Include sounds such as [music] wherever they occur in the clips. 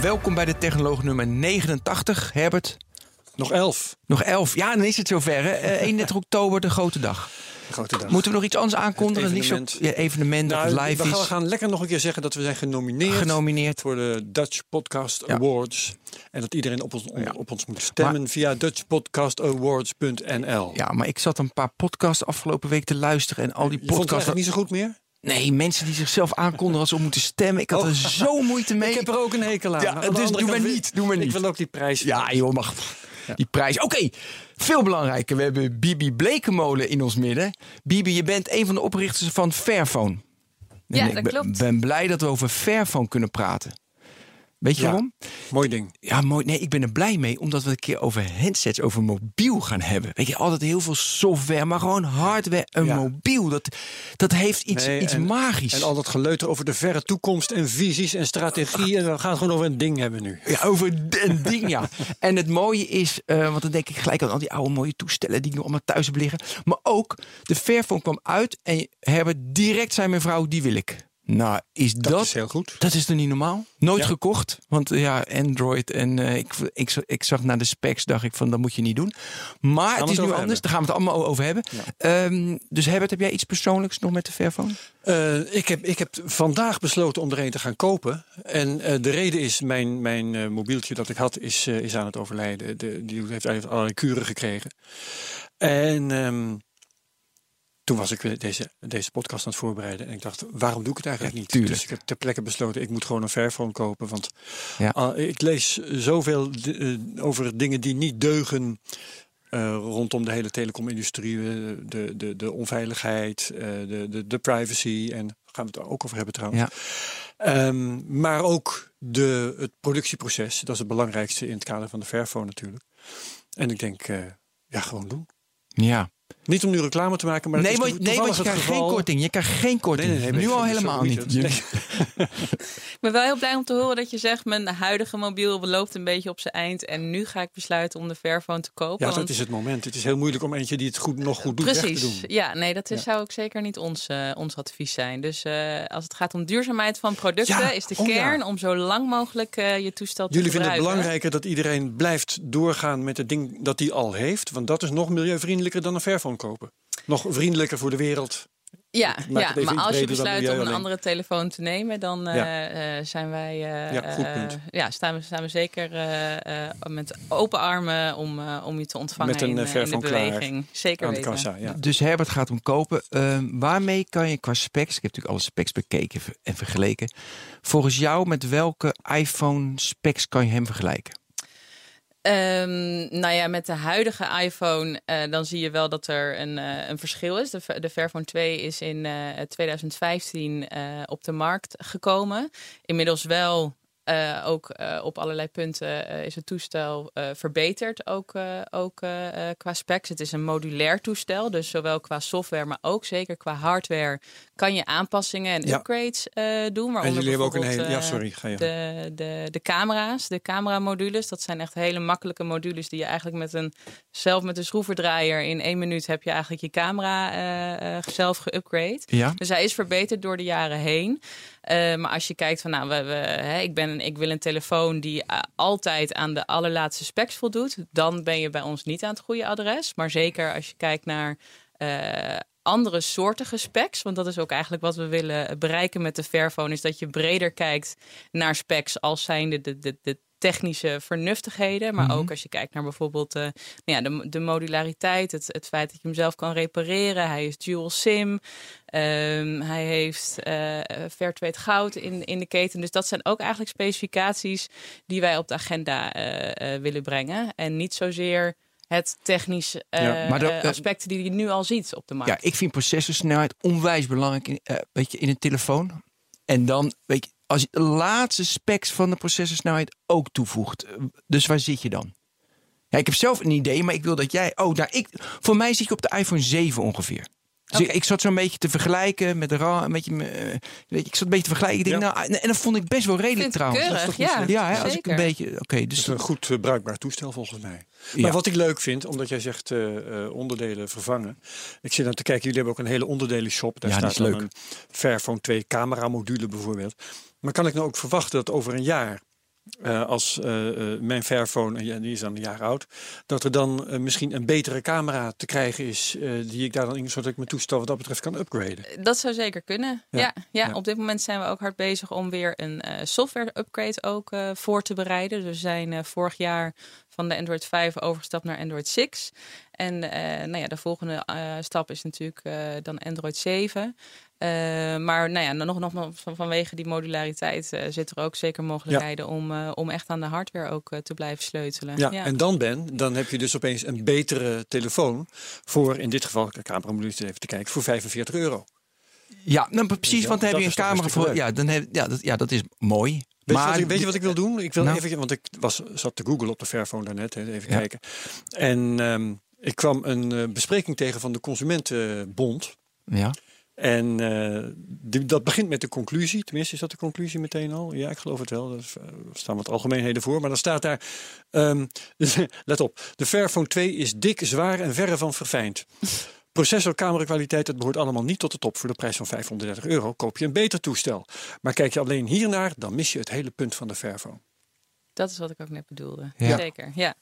Welkom bij de Technoloog nummer 89, Herbert. Nog elf. Nog 11. Ja, dan is het zover. Hè? Eh, 31 [laughs] oktober, de grote dag. Grote dag. Moeten we nog iets anders aankondigen? Het evenement. ja, evenement Nou, live we, gaan, we is. gaan lekker nog een keer zeggen dat we zijn genomineerd, Genomineerd. voor de Dutch Podcast Ja. Awards. En dat iedereen op ons, op, Ja. op ons moet stemmen via dutchpodcastawards.nl. Ja, maar ik zat een paar podcasts afgelopen week te luisteren. En al die Je vond het podcasts. niet zo goed meer? Nee, mensen die zichzelf aankondigen als ze moeten stemmen. Ik had Oh. er zo moeite mee. Ik heb er ook een hekel aan. Ja, Aan dus doe maar niet, doe maar niet. Ik wil ook die prijs. Ja, joh, mag. Die prijs. Oké, veel belangrijker. We hebben Bibi Blekemolen in ons midden. Bibi, je bent een van de oprichters van Fairphone. Ja, En dat ik ben, klopt. ben blij dat we over Fairphone kunnen praten. Weet je Ja. waarom? Mooi ding. Ja, mooi. Nee, ik ben er blij mee, omdat we het een keer over handsets, over mobiel gaan hebben. Weet je, altijd heel veel software, maar gewoon hardware en Ja. mobiel. Dat, dat heeft iets, Nee, iets en- magisch. En al dat geleuter over de verre toekomst en visies en strategie. En we gaan het gewoon over een ding hebben nu. Ja, over een ding, ja. [laughs] En het mooie is, eh, want dan denk ik gelijk aan al die oude mooie toestellen die nog allemaal thuis hebben liggen. Maar ook, de Fairphone kwam uit en Herbert, direct zei mijn vrouw, die wil ik. Nou, is dat... Dat, is heel goed. Dat is toch niet normaal? Nooit Ja. gekocht. Want ja, Android en eh, ik, ik, zag- ik zag naar de specs, dacht ik van dat moet je niet doen. Maar het is het nu anders. hebben. Daar gaan we het allemaal over hebben. Ehm, dus Herbert, heb jij iets persoonlijks nog met de Fairphone? Eh, ik, heb, ik heb vandaag besloten om er een te gaan kopen. En eh, de reden is, mijn, mijn eh, mobieltje dat ik had, is, is aan het overlijden. De, die heeft eigenlijk allerlei kuren gekregen. En ehm, toen was ik deze, deze podcast aan het voorbereiden. En ik dacht, waarom doe ik het eigenlijk Ja, niet? tuurlijk. Dus ik heb ter plekke besloten, ik moet gewoon een Fairphone kopen. Want Ja. ah, ik lees zoveel eh, over dingen die niet deugen... eh, rondom de hele telecomindustrie, eh, de, de, de onveiligheid, de, de, de privacy. En daar gaan we het ook over hebben trouwens. Ja. Ehm, maar ook de, het productieproces. Dat is het belangrijkste in het kader van de Fairphone natuurlijk. En ik denk, ja, gewoon doen. Ja. Niet om nu reclame te maken, maar nee, maar, nee, want je krijgt geval- geen korting. Je krijgt geen korting. Nee, nee, nee, nu al helemaal niet. [laughs] Ik ben wel heel blij om te horen dat je zegt: mijn huidige mobiel loopt een beetje op zijn eind. En nu ga ik besluiten om de Fairphone te kopen. Ja, dat want- is het moment. Het is heel moeilijk om eentje die het goed, nog goed doet weg te Precies. doen. Ja, nee, dat is, Ja. zou ook zeker niet ons, eh, ons advies zijn. Dus eh, als het gaat om duurzaamheid van producten, Ja, is de oh ja. kern om zo lang mogelijk eh, je toestel te Jullie vinden het gebruiken. belangrijker dat iedereen blijft doorgaan met het ding dat hij al heeft. Want dat is nog milieuvriendelijker dan een Fairphone kopen. Nog vriendelijker voor de wereld. Ja, ja maar als je besluit om een alleen. andere telefoon te nemen, dan eh, Ja. eh, zijn wij. eh, Ja, goed punt. ja, staan, we, staan we zeker eh, eh, met open armen om, eh, om je te ontvangen Met een, in, in de Fairphone klaar beweging. Zeker Aan de weten. kassa, ja. Dus Herbert gaat hem kopen. Ehm, waarmee kan je qua specs, ik heb natuurlijk alle specs bekeken en vergeleken. Volgens jou, met welke iPhone specs kan je hem vergelijken? Ehm, nou ja, met de huidige iPhone, eh, dan zie je wel dat er een, eh, een verschil is. De, de Fairphone 2 is in eh, 2015 eh, op de markt gekomen. Inmiddels wel eh, ook eh, op allerlei punten eh, is het toestel verbeterd, ook, ook qua specs. Het is een modulair toestel, dus zowel qua software, maar ook zeker qua hardware kan je aanpassingen en Ja. upgrades doen. En jullie hebben ook een hele... Ja, sorry, ga je. de, de, de camera's, de cameramodules. Dat zijn echt hele makkelijke modules die je eigenlijk met een zelf met een schroevendraaier in één minuut heb je eigenlijk je camera zelf geupgrade. Ja. Dus hij is verbeterd door de jaren heen. Eh, maar als je kijkt van nou, we, we, hè, ik, ben, ik wil een telefoon die eh, altijd aan de allerlaatste specs voldoet, dan ben je bij ons niet aan het goede adres. Maar zeker als je kijkt naar eh, andere soortige specs, want dat is ook eigenlijk wat we willen bereiken met de Fairphone, is dat je breder kijkt naar specs als zijnde de, de, de technische vernuftigheden. Maar Mhm. ook als je kijkt naar bijvoorbeeld eh, nou ja, de, de modulariteit, het, het feit dat je hem zelf kan repareren. Hij is dual SIM. Ehm, hij heeft Fairtrade goud in, in de keten. Dus dat zijn ook eigenlijk specificaties die wij op de agenda willen brengen. En niet zozeer het technische Ja, maar dat- aspecten die je nu al ziet op de markt. Ja, ik vind processorsnelheid onwijs belangrijk in, eh, weet je, in een telefoon. En dan, weet je, als je de laatste specs van de processorsnelheid ook toevoegt. Dus waar zit je dan? Ik heb zelf een idee, maar ik wil dat jij. Oh, nou, ik, voor mij zit je op de iPhone 7 ongeveer. Dus ik, ik zat zo'n beetje te vergelijken met de. Een beetje, eh, weet je, ik zat een beetje te vergelijken. Ik denk, Ja. nou, en dat vond ik best wel redelijk trouwens. keurig, Dat is toch niet ja, ja hè, als ik een beetje. Oké, dus is een goed eh, bruikbaar toestel volgens mij. Ja. Maar wat ik leuk vind, omdat jij zegt eh, eh, onderdelen vervangen. Ik zit aan te kijken, jullie hebben ook een hele onderdelen shop. Daar Ja, staat is leuk. een Fairphone 2 camera module bijvoorbeeld. Maar kan ik nou ook verwachten dat over een jaar, eh, als eh, eh, mijn Fairphone, ja, die is dan een jaar oud, dat er dan misschien een betere camera te krijgen is, die ik daar dan in, zodat ik mijn toestel wat dat betreft kan upgraden. Dat zou zeker kunnen. Ja. Ja. Ja, Ja. op dit moment zijn we ook hard bezig om weer een software upgrade ook voor te bereiden. Dus we zijn vorig jaar van de Android 5 overgestapt naar Android 6. En eh, nou ja, de volgende eh, stap is natuurlijk eh, dan Android 7. Eh, maar nou ja, nog, nog van- vanwege die modulariteit eh zit er ook zeker mogelijkheden om, eh, om echt aan de hardware ook te blijven sleutelen. Ja, en dan Ben, dan heb je dus opeens een betere telefoon voor, in dit geval, de camera moet even te kijken, voor 45 euro. ja, nou, precies. Ja, Want dan heb je een camera voor. Ja, dan heb, ja, dat, ja, dat is mooi. Weet, maar je, wat ik, weet je wat ik wil doen? Ik wil Nou. even, want ik was, zat te googlen op de Fairphone daarnet, even Ja. kijken. En ehm, ik kwam een eh, bespreking tegen van de Consumentenbond. Ja. En eh, die, dat begint met de conclusie. Tenminste, is dat de conclusie meteen al? Ja, ik geloof het wel. Er staan wat algemeenheden voor. Maar dan staat daar... ehm, [laughs] let op. De Fairphone 2 is dik, zwaar en verre van verfijnd. Processor, camerakwaliteit, het behoort allemaal niet tot de top. Voor de prijs van 530 euro koop je een beter toestel. Maar kijk je alleen hiernaar, dan mis je het hele punt van de Fairphone. Dat is wat ik ook net bedoelde. Ja. Zeker, ja.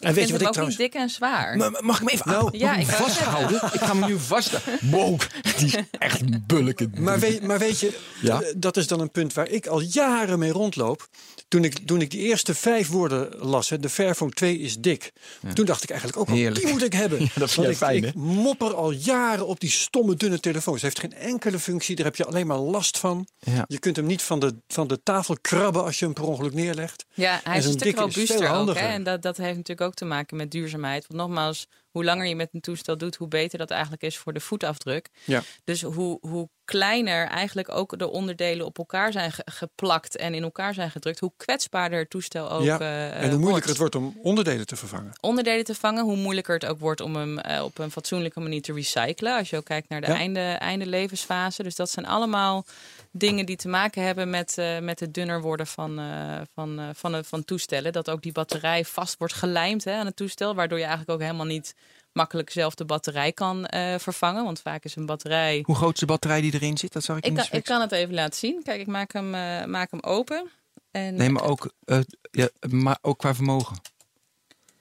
En weet je vind wat ik ook niet dik en zwaar. Maar mag ik hem even Nou, aan- ja, ik vasthouden? Ik ga hem nu vasthouden. Wow, die is echt bulken. Maar weet, maar weet je, Ja? d- dat is dan een punt waar ik al jaren mee rondloop. Toen ik, toen ik die eerste vijf woorden las, hè, de Fairphone 2 is dik. Toen dacht ik eigenlijk ook, al, Heerlijk. die moet ik hebben. [laughs] dat vind Want ik, fijn, ik mopper al jaren op die stomme dunne telefoons. Het heeft geen enkele functie, daar heb je alleen maar last van. Ja. Je kunt hem niet van de, van de tafel krabben als je hem per ongeluk neerlegt. Ja, hij En is een stuk dikke is veel robuuster ook. handiger. Hè? En dat, dat heeft natuurlijk ook te maken met duurzaamheid. Want nogmaals, hoe langer je met een toestel doet, hoe beter dat eigenlijk is voor de voetafdruk. Ja. Dus hoe, hoe kleiner eigenlijk ook de onderdelen op elkaar zijn ge- geplakt en in elkaar zijn gedrukt, hoe kwetsbaarder het toestel ook ja. eh, en hoe moeilijker wordt. het wordt om onderdelen te vervangen. onderdelen te vangen, hoe moeilijker het ook wordt om hem eh, op een fatsoenlijke manier te recyclen. Als je ook kijkt naar de Ja. einde, einde levensfase. Dus dat zijn allemaal dingen die te maken hebben met, eh, met het dunner worden van, eh, van, eh, van, eh, van toestellen. Dat ook die batterij vast wordt gelijmd hè, aan het toestel. Waardoor je eigenlijk ook helemaal niet makkelijk zelf de batterij kan eh, vervangen. Want vaak is een batterij. Hoe groot is de batterij die erin zit? Dat zag ik, Ik in kan, de ik kan het even laten zien. Kijk, ik maak hem, eh, maak hem open. En, Nee, maar ook, eh, ja, maar ook qua vermogen.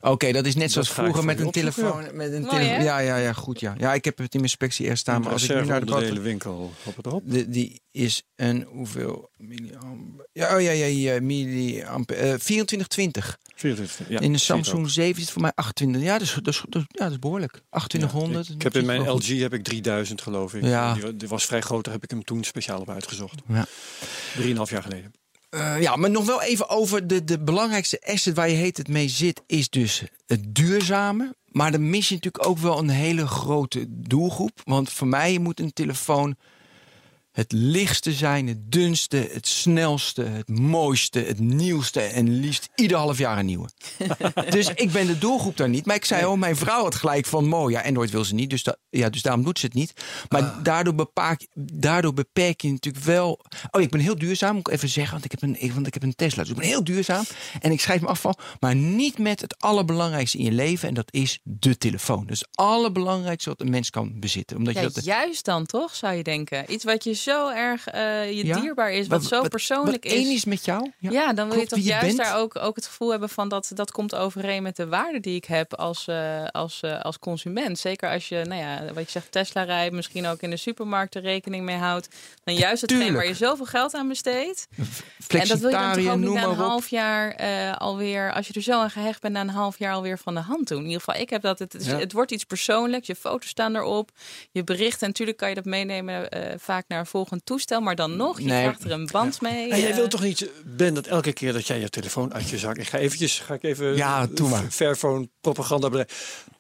Oké, dat is net zoals vroeger met een telefoon. Met een Mooi? Ja, ja, ja, goed. Ja. ja, ik heb het in mijn spectie eerst staan. Maar als ik nu naar de winkel, hop het erop. De, die is een hoeveel milliampère? Ja, oh ja, ja, ja milliampère. eh 2420. 24, ja, in de. Samsung 7 is het voor mij 28. Ja, dat is, dat is, dat is- ja, dat is behoorlijk. 2800. Ik, ik heb in mijn goed. LG heb ik 3000 geloof ik. Ja. Die, die was vrij groot, daar heb ik hem toen speciaal op uitgezocht. Ja. Drieënhalf jaar geleden. Eh, ja, maar nog wel even over de, de belangrijkste asset waar je heet het mee zit, is dus het duurzame. Maar dan mis je natuurlijk ook wel een hele grote doelgroep. Want voor mij moet een telefoon het lichtste zijn, het dunste, het snelste, het mooiste, het nieuwste en liefst ieder half jaar een nieuwe. [laughs] dus ik ben de doelgroep daar niet. Maar ik zei, oh, mijn vrouw had gelijk van, mooi, ja, Android wil ze niet, dus, ja, dus daarom doet ze het niet. Maar daardoor, bepaak, daardoor beperk je natuurlijk wel... Oh, ik ben heel duurzaam, moet ik even zeggen, want ik heb een, want ik heb een Tesla. Dus ik ben heel duurzaam en ik schrijf me afval, maar niet met het allerbelangrijkste in je leven en dat is de telefoon. Dus het allerbelangrijkste wat een mens kan bezitten. Omdat Ja, je dat, juist dan toch, zou je denken. Iets wat je zo erg eh, je Ja? dierbaar is, wat, zo persoonlijk wat is. is met jou. Ja, dan wil je toch je juist daar ook, ook het gevoel hebben van dat dat komt overeen met de waarde die ik heb als, eh, als, eh, als consument. Zeker als je, nou ja, wat je zegt, Tesla rijdt, misschien ook in de supermarkt er rekening mee houdt. Dan juist hetgeen Tuurlijk. waar je zoveel geld aan besteedt. En dat wil je dan toch ook niet na een half jaar alweer, als je er zo aan gehecht bent, na een half jaar alweer van de hand doen. In ieder geval, ik heb dat, het, Ja. het wordt iets persoonlijks, je foto's staan erop, je berichten. En natuurlijk kan je dat meenemen vaak naar een volgend toestel, maar dan nog, je Nee. krijgt er een band mee. En jij eh. wilt toch niet, Ben, dat elke keer dat jij je telefoon uit je zak... Ik ga eventjes, ga ik even... Ja, doe maar. Fairphone propaganda bedrijven.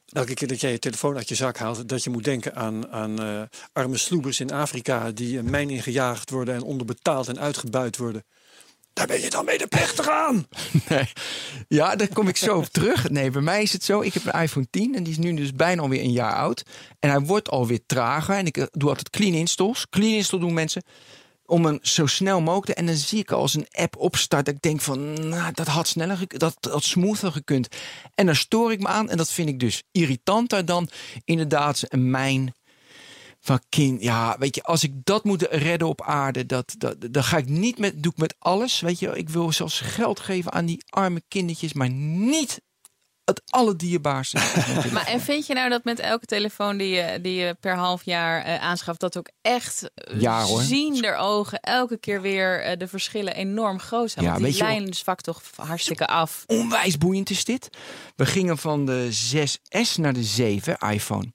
elke keer dat jij je telefoon uit je zak haalt, dat je moet denken aan, aan eh, arme sloebers in Afrika die een mijn ingejaagd worden en onderbetaald en uitgebuit worden. Daar ben je dan medeplichtig aan. [laughs] Nee. Ja, daar kom ik zo op terug. Nee, bij mij is het zo. Ik heb een iPhone 10 en die is nu dus bijna alweer een jaar oud. En hij wordt alweer trager. En ik eh, doe altijd clean installs. Clean install doen mensen om hem zo snel mogelijk te... En dan zie ik als een app opstart dat ik denk van... Nou, dat had sneller, dat had smoother gekund. En daar stoor ik me aan. En dat vind ik dus irritanter dan inderdaad mijn van kind. Ja, weet je, als ik dat moet redden op aarde, dat, dat, dan ga ik niet met, doe ik met alles. Weet je, ik wil zelfs geld geven aan die arme kindertjes, maar niet het allerdierbaarste. [laughs] Maar en vind je nou dat met elke telefoon die je, die je per half jaar eh, aanschaft, dat ook echt eh, Ja, hoor. zien der ogen elke keer weer eh, de verschillen enorm groot zijn? Ja, Want die weet je wel- lijn zwakt toch hartstikke af. Onwijs boeiend is dit. We gingen van de 6S naar de 7 iPhone.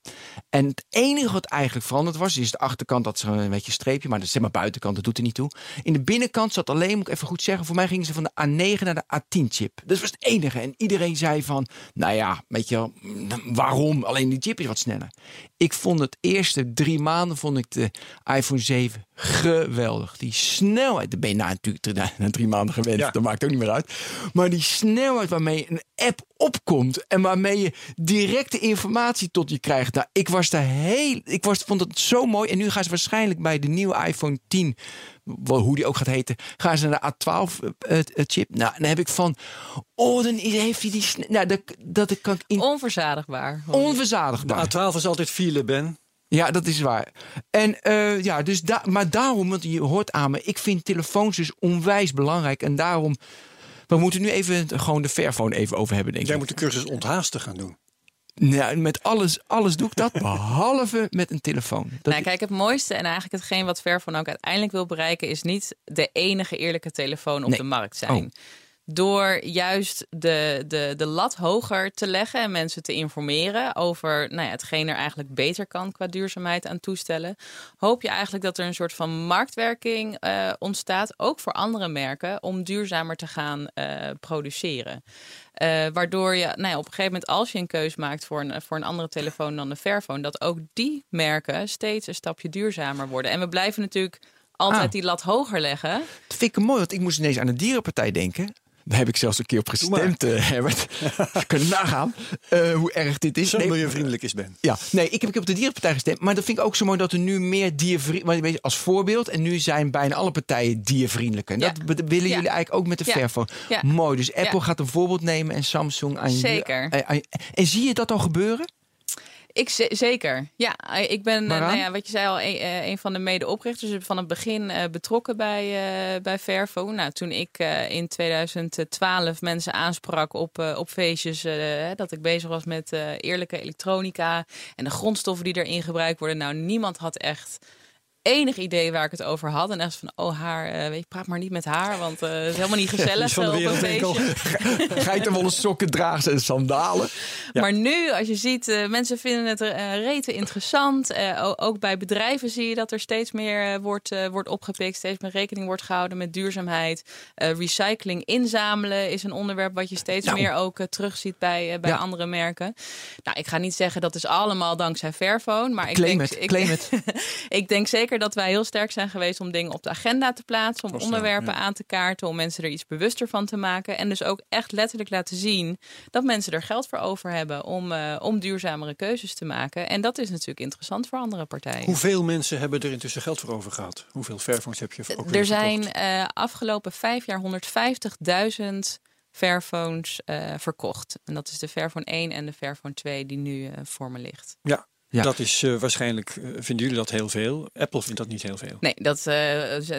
En het enige wat eigenlijk veranderd was, is de achterkant dat ze een beetje streepje, maar dat is zeg maar buitenkant, dat doet er niet toe. In de binnenkant zat alleen, moet ik even goed zeggen, voor mij gingen ze van de A9 naar de A10 chip. Dat was het enige. En iedereen zei van, nou ja, weet je wel, waarom? Alleen die chip is wat sneller. Ik vond het eerste drie maanden vond ik de iPhone 7 geweldig. Die snelheid, daar ben je na natuurlijk drie- na drie maanden gewend, Ja. dat maakt ook niet meer uit. Maar die snelheid waarmee een app opkomt en waarmee je directe informatie tot je krijgt. Nou, ik was daar heel, ik was, vond het zo mooi. En nu gaan ze waarschijnlijk bij de nieuwe iPhone 10, wel, hoe die ook gaat heten, gaan ze naar de A12 eh, eh, chip. Nou, dan heb ik van, oh, dan heeft hij die, nou, dat, dat ik kan in, Onverzadigbaar. onverzadigbaar. De A12 is altijd file, Ben. Ja, dat is waar. En eh, ja, dus da maar daarom, want je hoort aan me, ik vind telefoons dus onwijs belangrijk. En daarom, we moeten nu even gewoon de Fairphone even over hebben, denk Jij ik. moet de cursus onthaasten gaan doen. Ja, met alles, alles doe ik dat, [laughs] behalve met een telefoon. Dat, Nou, kijk, het mooiste en eigenlijk hetgeen wat Fairphone ook uiteindelijk wil bereiken, is niet de enige eerlijke telefoon op Nee. de markt zijn. Oh. Door juist de, de, de lat hoger te leggen en mensen te informeren over nou ja, hetgeen er eigenlijk beter kan qua duurzaamheid aan toestellen, hoop je eigenlijk dat er een soort van marktwerking eh, ontstaat, ook voor andere merken, om duurzamer te gaan eh, produceren. Eh, waardoor je nou ja, op een gegeven moment, als je een keus maakt voor een, voor een andere telefoon dan de Fairphone, dat ook die merken steeds een stapje duurzamer worden. En we blijven natuurlijk altijd Ah. die lat hoger leggen. dat vind ik mooi, want ik moest ineens aan de dierenpartij denken. Daar heb ik zelfs een keer op gestemd, eh Herbert. [laughs] Je kunt nagaan eh, hoe erg dit is. Zo Nee, milieuvriendelijk is Ben. Ja, nee, ik heb, ik heb op de dierenpartij gestemd. Maar dat vind ik ook zo mooi dat er nu meer diervriendelijk... als voorbeeld. En nu zijn bijna alle partijen diervriendelijker. En Ja. dat willen Ja. jullie eigenlijk ook met de Ja. Fairphone. Ja. Mooi, dus Apple Ja. gaat een voorbeeld nemen en Samsung aan Zeker. Je, aan- en zie je dat al gebeuren? Ik ze- zeker. Ja, eh, ik ben, eh, nou ja, wat je zei al, een, eh, een van de medeoprichters. Dus van het begin betrokken bij, bij Fairphone. Nou, toen ik in 2012 mensen aansprak op, op feestjes, dat ik bezig was met eerlijke elektronica en de grondstoffen die erin gebruikt worden. Nou, niemand had echt enig idee waar ik het over had. En echt van, oh haar, eh, weet je, praat maar niet met haar, want het is helemaal niet [laughs] gezellig de eh, op een feestje. [laughs] Geitenwolle sokken dragen ze en sandalen. Maar nu, als je ziet, mensen vinden het eh rete interessant. Ook bij bedrijven zie je dat er steeds meer wordt, wordt opgepikt. Steeds meer rekening wordt gehouden met duurzaamheid. Recycling, inzamelen is een onderwerp wat je steeds Nou. meer ook terugziet bij, bij Ja. andere merken. Nou, ik ga niet zeggen dat is allemaal dankzij Fairphone. Maar ik Claim denk, het, ik, claim het. [laughs] ik denk zeker dat wij heel sterk zijn geweest om dingen op de agenda te plaatsen. Om onderwerpen ja. aan te kaarten. Om mensen er iets bewuster van te maken. En dus ook echt letterlijk laten zien dat mensen er geld voor over hebben om, eh, om duurzamere keuzes te maken. En dat is natuurlijk interessant voor andere partijen. Hoeveel mensen hebben er intussen geld voor over gehad? Hoeveel Fairphones heb je ook Er zijn eh, afgelopen vijf jaar 150.000 Fairphones eh, verkocht. En dat is de Fairphone 1 en de Fairphone 2 die nu voor me ligt. Ja, Ja. dat is eh, waarschijnlijk, eh, vinden jullie dat heel veel? Apple vindt dat niet heel veel. Nee, dat eh,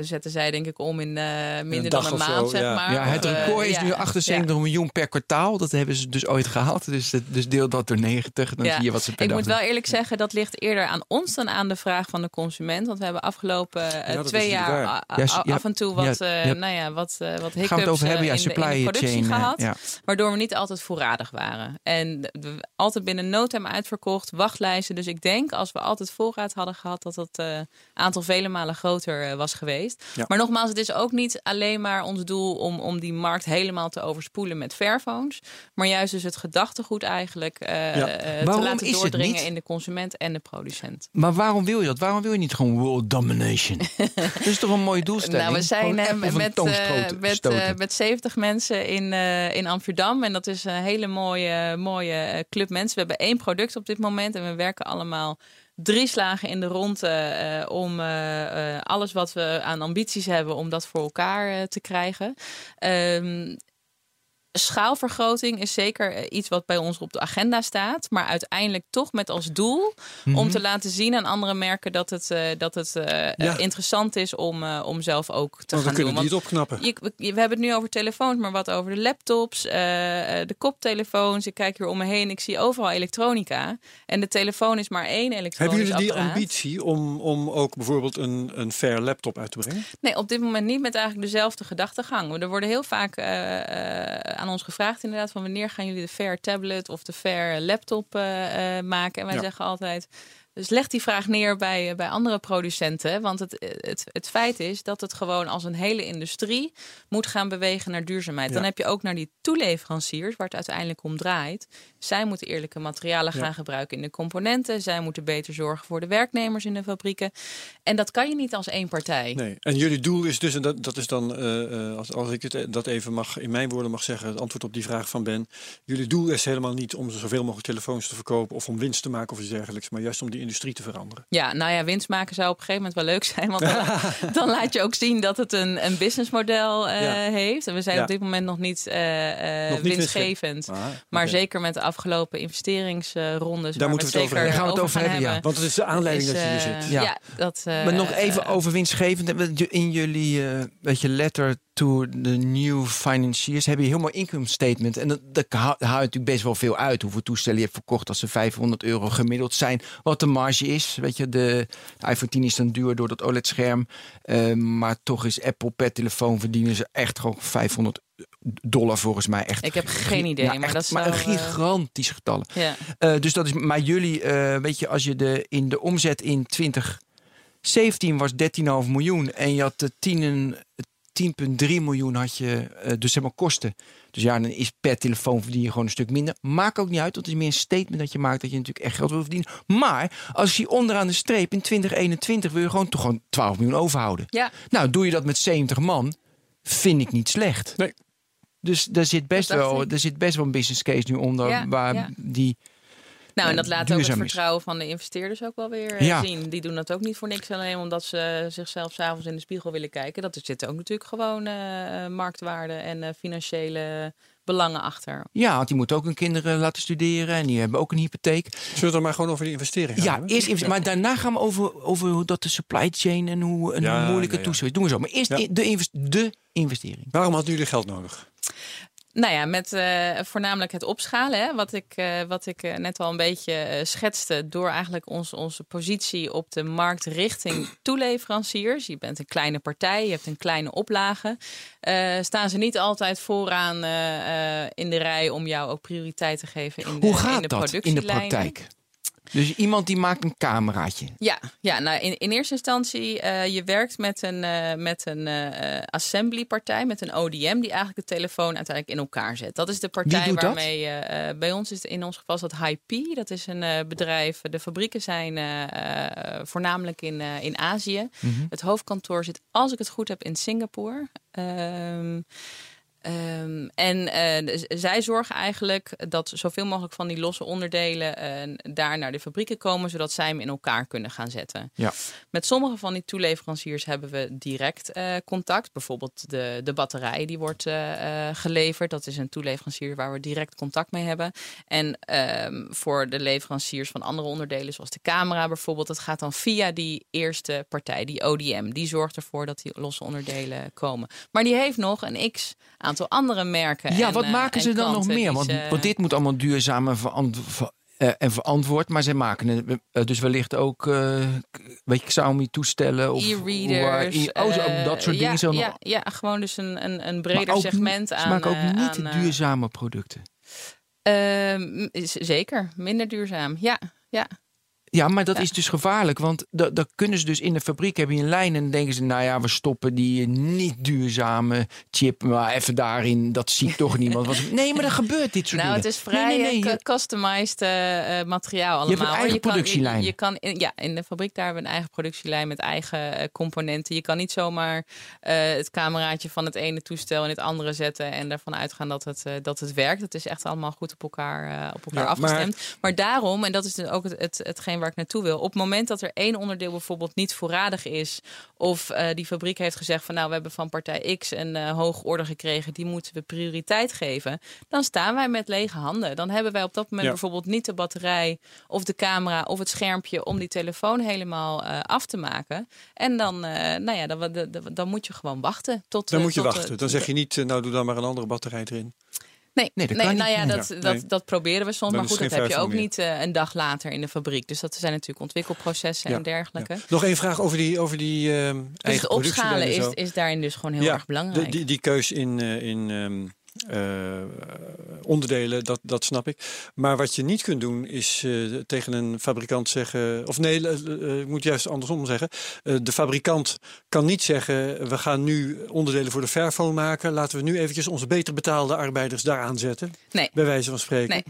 zetten zij denk ik om in eh, minder dan een zo, maand, zeg ja. maar. Ja, het record is ja, nu 78 ja. miljoen per kwartaal. Dat hebben ze dus ooit gehaald. Dus, dus deel dat door 90. Dan Ja. zie je wat ze per Ik dag moet wel eerlijk zeggen, dat ligt eerder aan ons dan aan de vraag van de consument. Want we hebben afgelopen twee jaar af en toe ja, wat, eh, ja. nou ja, wat, wat Gaan hiccups we het over hebben? Ja, in, de, in de supply productie chain. eh, gehad. ja. Waardoor we niet altijd voorradig waren. En altijd binnen no time uitverkocht, wachtlijsten. Dus Dus ik denk als we altijd voorraad hadden gehad, dat het uh, aantal vele malen groter uh, was geweest. Ja. Maar nogmaals, het is ook niet alleen maar ons doel om, om die markt helemaal te overspoelen met Fairphones. Maar juist dus het gedachtegoed eigenlijk uh, Ja. te laten doordringen in de consument en de producent. Maar waarom wil je dat? Waarom wil je niet gewoon world domination? [laughs] dat is toch een mooie doelstelling? Nou, we zijn eh, met, eh, met, eh, met 70 mensen in, eh, in Amsterdam. En dat is een hele mooie, mooie eh, club mensen. We hebben één product op dit moment. En we werken allemaal drie slagen in de ronde eh, om eh, eh, alles wat we aan ambities hebben, om dat voor elkaar te krijgen. Ehm, schaalvergroting is zeker eh, iets wat bij ons op de agenda staat. Maar uiteindelijk toch met als doel Mhm. om te laten zien aan andere merken dat het, eh, dat het eh, Ja. interessant is om, om zelf ook te dan gaan kunnen doen. Want het opknappen. je, we, we hebben het nu over telefoons, maar wat over de laptops, de koptelefoons. Ik kijk hier om me heen, ik zie overal elektronica. En de telefoon is maar één elektronisch Hebben jullie die apparaat. ambitie om, om ook bijvoorbeeld een, een fair laptop uit te brengen? Nee, op dit moment niet met eigenlijk dezelfde gedachtegang. Er worden heel vaak eh, aan ons gevraagd inderdaad van wanneer gaan jullie de Fair tablet of de Fair laptop eh, eh, maken. En wij Ja. zeggen altijd, dus leg die vraag neer bij, bij andere producenten. Want het, het, het feit is dat het gewoon als een hele industrie moet gaan bewegen naar duurzaamheid. Dan heb je ook naar die toeleveranciers, waar het uiteindelijk om draait. Zij moeten eerlijke materialen Ja. gaan gebruiken in de componenten. Zij moeten beter zorgen voor de werknemers in de fabrieken. En dat kan je niet als één partij. Nee. En jullie doel is dus, en dat, dat is dan, eh, eh, als, als ik het, eh, dat even mag, in mijn woorden mag zeggen, het antwoord op die vraag van Ben. Jullie doel is helemaal niet om zoveel mogelijk telefoons te verkopen of om winst te maken of iets dergelijks, maar juist om die industrie te veranderen. Ja, nou ja, winst maken zou op een gegeven moment wel leuk zijn. Want dan, [laughs] dan laat je ook zien dat het een, een businessmodel Ja. heeft. En we zijn Ja. op dit moment nog niet, Nog niet winstgevend. Ah, Maar zeker met de afgelopen investeringsrondes. Daar moeten we het over hebben. Daar gaan we het over hebben, ja. Want het is de aanleiding is, dat je hier eh, zit. Ja. Ja, dat, eh, Maar nog even eh, over winstgevend. In jullie eh, weet je, letter to the new financiers heb je een heel mooi income statement. En dat, dat houdt natuurlijk best wel veel uit. Hoeveel toestellen je hebt verkocht als ze 500 euro gemiddeld zijn. Wat de marge is. Weet je, de, de iPhone 10 is dan duur door dat OLED-scherm. Eh, maar toch is Apple per telefoon verdienen ze echt gewoon 500 dollar volgens mij. Echt, Ik heb geen idee, Ja, maar echt, dat maar zou, een eh, gigantisch getallen. ja. Eh, dus dat is, maar jullie, eh, weet je, als je de, in de omzet in 2017 was 13,5 miljoen en je had de 10 en- 10,3 miljoen had je, eh, dus zeg maar kosten. Dus ja, dan is per telefoon verdien je gewoon een stuk minder. Maakt ook niet uit, want het is meer een statement dat je maakt dat je natuurlijk echt geld wil verdienen. Maar als je onderaan de streep in 2021 wil je gewoon toch gewoon 12 miljoen overhouden. ja, Nou, doe je dat met 70 man, vind ik niet slecht. Nee. Dus daar zit best Dat wel, ik. er zit best wel een business case nu onder Ja, waar ja. die nou en dat eh, laat ook het is. vertrouwen van de investeerders ook wel weer eh, Ja. zien. Die doen dat ook niet voor niks alleen omdat ze zichzelf s'avonds in de spiegel willen kijken. Dat er zitten ook natuurlijk gewoon eh, eh, marktwaarde en eh, financiële belangen achter. Ja, want die moeten ook hun kinderen laten studeren en die hebben ook een hypotheek. Zullen we het dan maar gewoon over die investeringen gaan Ja, hebben? eerst investeren. Maar daarna gaan we over, over hoe dat de supply chain en hoe, en Ja, hoe moeilijk het ja, ja. toestel is. Doen we zo. Maar eerst Ja. i- de, invest- de investering. Waarom hadden jullie geld nodig? Nou ja, met eh, voornamelijk het opschalen, hè, wat ik, eh, wat ik eh, net al een beetje schetste, door eigenlijk ons, onze positie op de markt richting [clears throat] toeleveranciers. Je bent een kleine partij, je hebt een kleine oplage. Staan ze niet altijd vooraan in de rij om jou ook prioriteit te geven in de, Hoe gaat in de dat in de praktijk? Dus iemand die maakt een cameraatje. Ja, ja nou in, in eerste instantie, eh, je werkt met een, eh, met een eh assemblypartij, met een ODM, die eigenlijk de telefoon uiteindelijk in elkaar zet. Dat is de partij waarmee bij ons is het in ons geval is dat HP. Dat is een bedrijf. De fabrieken zijn voornamelijk in, in Azië. Mhm. Het hoofdkantoor zit, als ik het goed heb, in Singapore. Ehm, ehm, en eh, z- zij zorgen eigenlijk dat zoveel mogelijk van die losse onderdelen eh, daar naar de fabrieken komen, zodat zij hem in elkaar kunnen gaan zetten. Ja. Met sommige van die toeleveranciers hebben we direct eh, contact. Bijvoorbeeld de, de batterij die wordt geleverd. Dat is een toeleverancier waar we direct contact mee hebben. En ehm, voor de leveranciers van andere onderdelen, zoals de camera bijvoorbeeld, dat gaat dan via die eerste partij, die ODM. Die zorgt ervoor dat die losse onderdelen komen. Maar die heeft nog een x aantal andere merken. Ja, en, wat eh, maken en ze dan nog meer? Want, dit moet allemaal duurzaam en, verant- ver- eh, en verantwoord. Maar zij maken het eh, dus wellicht ook, eh, weet je, Xiaomi toestellen. Of E-readers. Oh, zo, dat soort ja, dingen. Zo nog. ja, ja, gewoon dus een, een, een breder ook segment aan. Ze maken ook niet aan, duurzame producten. Ehm, zeker, minder duurzaam. Ja, ja. Ja, maar dat is dus gevaarlijk. Want dat, dat kunnen ze dus in de fabriek hebben je een lijn. En dan denken ze, nou ja, we stoppen die niet duurzame chip. Maar even daarin, dat ziet toch [laughs] niemand. Want, nee, maar er gebeurt dit soort nou, dingen. het is vrij Nee, nee, nee, eh, customized eh, eh, materiaal allemaal. hebt een eigen je kan, productielijn. Je, je kan in, ja, in de fabriek daar hebben we een eigen productielijn met eigen componenten. Je kan niet zomaar het cameraatje van het ene toestel in het andere zetten en ervan uitgaan dat het, dat het werkt. Het is echt allemaal goed op elkaar, op elkaar Ja, afgestemd. Maar, daarom, en dat is dus ook het, het, hetgeen waar ik naartoe wil. Op het moment dat er één onderdeel bijvoorbeeld niet voorradig is, of eh, die fabriek heeft gezegd van nou, we hebben van partij X een eh hoog order gekregen, die moeten we prioriteit geven. Dan staan wij met lege handen. Dan hebben wij op dat moment Ja. bijvoorbeeld niet de batterij of de camera of het schermpje om die telefoon helemaal eh, af te maken. En dan, nou ja, dan, dan, dan moet je gewoon wachten. Tot, Dan moet je tot, wachten. Dan zeg je niet, nou doe dan maar een andere batterij erin. Nee, Nee, dat nee, kan nou niet. ja, dat, Ja, dat, dat proberen we soms. Dan maar goed, dat heb je ook niet eh, een dag later in de fabriek. Dus dat zijn natuurlijk ontwikkelprocessen en dergelijke. Ja. Nog één vraag over die, over die ehm Dus eigen het opschalen is, is daarin dus gewoon heel erg belangrijk. De, die, die keus in, eh, in ehm, eh, onderdelen, dat, dat snap ik. Maar wat je niet kunt doen is eh, tegen een fabrikant zeggen... Of nee, eh, ik moet juist andersom zeggen. De fabrikant kan niet zeggen... we gaan nu onderdelen voor de Fairphone maken. Laten we nu eventjes onze beter betaalde arbeiders daaraan zetten. Nee. Bij wijze van spreken. Nee.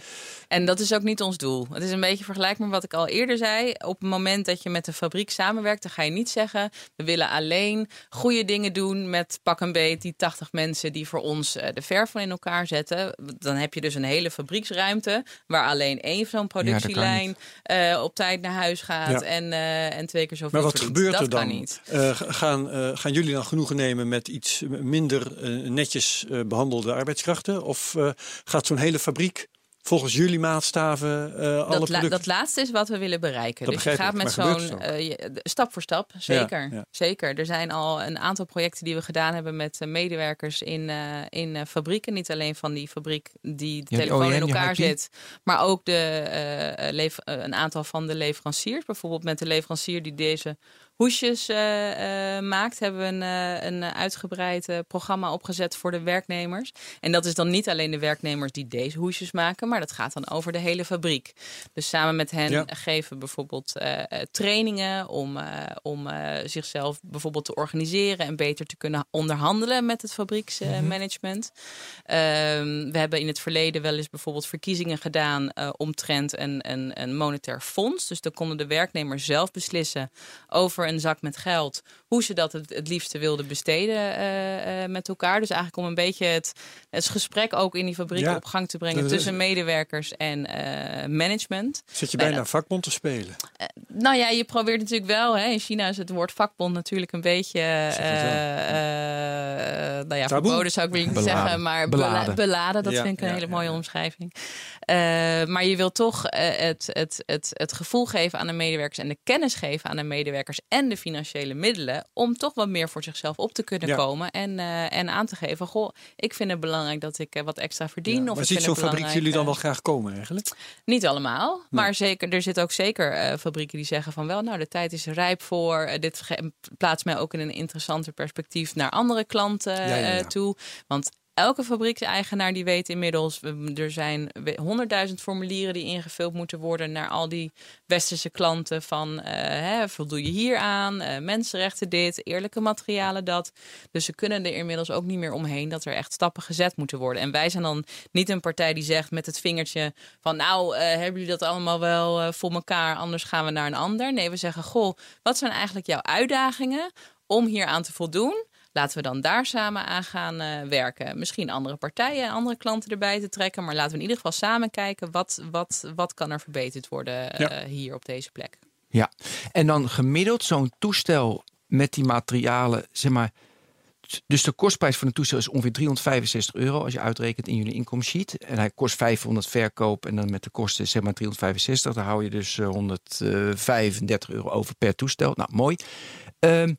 En dat is ook niet ons doel. Het is een beetje vergelijkbaar met wat ik al eerder zei. Op het moment dat je met de fabriek samenwerkt, dan ga je niet zeggen: we willen alleen goede dingen doen met pak een beet die 80 mensen die voor ons de in elkaar zetten. Dan heb je dus een hele fabrieksruimte waar alleen één zo'n productielijn eh, op tijd naar huis gaat Ja. en, eh, en twee keer zoveel Maar wat verdient. gebeurt dat er dan? Niet. Eh, gaan, gaan jullie dan genoegen nemen met iets minder netjes eh, behandelde arbeidskrachten? Of gaat zo'n hele fabriek volgens jullie maatstaven eh, alle Dat, la- producten... dat laatste is wat we willen bereiken. Dat dus je begrijp gaat ik, met zo'n eh, stap voor stap, zeker. ja. zeker. Er zijn al een aantal projecten die we gedaan hebben met eh, medewerkers in, eh, in eh, fabrieken. Niet alleen van die fabriek die de Ja, die telefoon in die elkaar zit, maar ook de, een aantal van de leveranciers. Bijvoorbeeld met de leverancier die deze hoesjes eh, eh, maakt, hebben we een, eh, een uitgebreid programma opgezet voor de werknemers. En dat is dan niet alleen de werknemers die deze hoesjes maken, maar dat gaat dan over de hele fabriek. Dus samen met hen Ja. geven we bijvoorbeeld trainingen om, om zichzelf bijvoorbeeld te organiseren en beter te kunnen onderhandelen met het fabrieksmanagement. Ehm, we hebben in het verleden wel eens bijvoorbeeld verkiezingen gedaan eh, omtrent een, een, een monetair fonds. Dus dan konden de werknemers zelf beslissen over een zak met geld hoe ze dat het, het liefste wilden besteden eh, eh, met elkaar. Dus eigenlijk om een beetje het, het gesprek ook in die fabriek Ja. op gang te brengen is- tussen medewerkers en eh, management. Zit je bijna vakbond te spelen? Nou ja, je probeert natuurlijk wel. Hè, in China is het woord vakbond natuurlijk een beetje. Eh, eh, nou ja, Taboe. verboden zou ik niet Beladen. zeggen, maar Beladen. dat Ja, vind ik een ja, hele mooie ja. omschrijving. Eh, maar je wil toch het, het, het, het gevoel geven aan de medewerkers en de kennis geven aan de medewerkers en de financiële middelen om toch wat meer voor zichzelf op te kunnen Ja. komen en, eh, en aan te geven: Goh, ik vind het belangrijk dat ik eh, wat extra verdien. Ja, of maar ziet zo'n fabriek jullie dan eh, wel graag komen eigenlijk? niet allemaal, maar zeker, er zitten ook zeker eh, fabrieken die zeggen van wel, nou de tijd is rijp voor. Eh, dit plaatst mij ook in een interessanter perspectief naar andere klanten Ja, eh, toe. Want elke fabriekseigenaar die weet inmiddels, er zijn honderdduizend formulieren die ingevuld moeten worden naar al die westerse klanten van eh, hè, voldoe je hier aan, eh, mensenrechten dit, eerlijke materialen dat. Dus ze kunnen er inmiddels ook niet meer omheen dat er echt stappen gezet moeten worden. En wij zijn dan niet een partij die zegt met het vingertje van nou eh, hebben jullie dat allemaal wel voor elkaar, anders gaan we naar een ander. Nee, we zeggen goh, wat zijn eigenlijk jouw uitdagingen om hier aan te voldoen? Laten we dan daar samen aan gaan eh, werken. Misschien andere partijen en andere klanten erbij te trekken. Maar laten we in ieder geval samen kijken wat, wat, wat kan er verbeterd worden eh, Ja. hier op deze plek. Ja, en dan gemiddeld zo'n toestel met die materialen, zeg maar. Dus de kostprijs van een toestel is ongeveer 365 euro als je uitrekent in jullie inkomensheet. En hij kost 500 verkoop en dan met de kosten zeg maar 365. Dan hou je dus eh, 135 euro over per toestel. Nou, mooi. Ehm,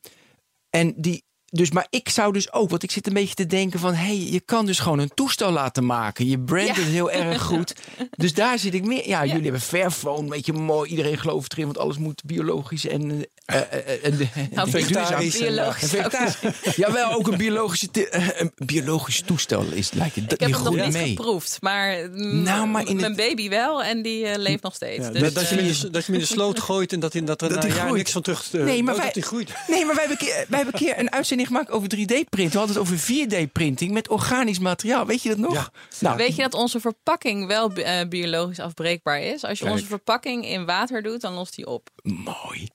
en die, dus, maar ik zou dus ook, want ik zit een beetje te denken van, hé, hey, je kan dus gewoon een toestel laten maken. Je brand Ja. is heel erg goed. [laughs] Dus daar zit ik meer. Ja, jullie hebben Fairphone, weet je, mooi. Iedereen gelooft erin, want alles moet biologisch en Nou, [laughs] vegetarisch. duurzaam. Biologisch. Een vegetarisch. Ja, wel ook een biologische, eh, een biologisch toestel is lijkt het. Ik heb het nog niet mee. geproefd, maar, mm, Nou, maar in mijn het- baby wel en die eh, leeft nog steeds. Ja, dus, dat, dat, je hem in eh, de, dat je hem in de sloot gooit en dat, in, dat er [laughs] Dat na jaar niks van terug uh, Nee, maar dat wij- die groeit. Nee, maar wij hebben, een keer, wij hebben een keer een uitzending gemaakt over 3D-print. We hadden het over 4D-printing met organisch materiaal. Weet je dat nog? Ja. Nou, Weet je dat onze verpakking wel biologisch afbreekbaar is? Als je Kijk. onze verpakking in water doet, dan lost die op. mooi.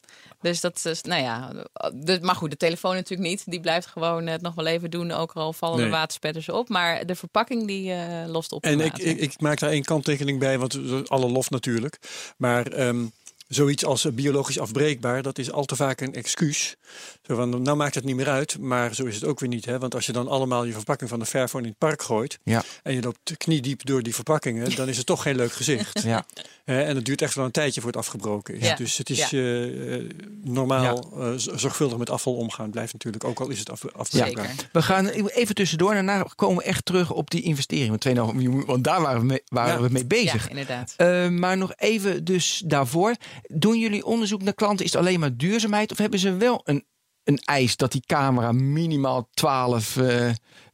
Dus dat is, nou ja, de, maar goed, de telefoon natuurlijk niet. Die blijft gewoon het nog wel even doen, ook al vallen de Nee. waterspetters op. Maar de verpakking die eh, lost op. En ik, ik, ik maak daar één kanttekening bij, want eh, alle lof natuurlijk. Maar ehm, zoiets als eh, biologisch afbreekbaar, dat is al te vaak een excuus. Zo van, nou maakt het niet meer uit, maar zo is het ook weer niet. Hè? Want als je dan allemaal je verpakking van de Fairphone in het park gooit... Ja. en je loopt kniediep door die verpakkingen, dan is het toch geen leuk gezicht. Ja. Hè, en het duurt echt wel een tijdje voor het afgebroken is. Ja. Dus het is Ja. eh, eh, normaal eh, zorgvuldig met afval omgaan. Blijft natuurlijk, ook al is het af, afbreekbaar. Zeker. We gaan even tussendoor en daarna komen we echt terug op die investering van 2,5 miljoen. Want daar waren we mee, waren Ja. we mee bezig. Ja, inderdaad. Eh, maar nog even dus daarvoor. Doen jullie onderzoek naar klanten? Is het alleen maar duurzaamheid? Of hebben ze wel een, een eis dat die camera minimaal 12... eh,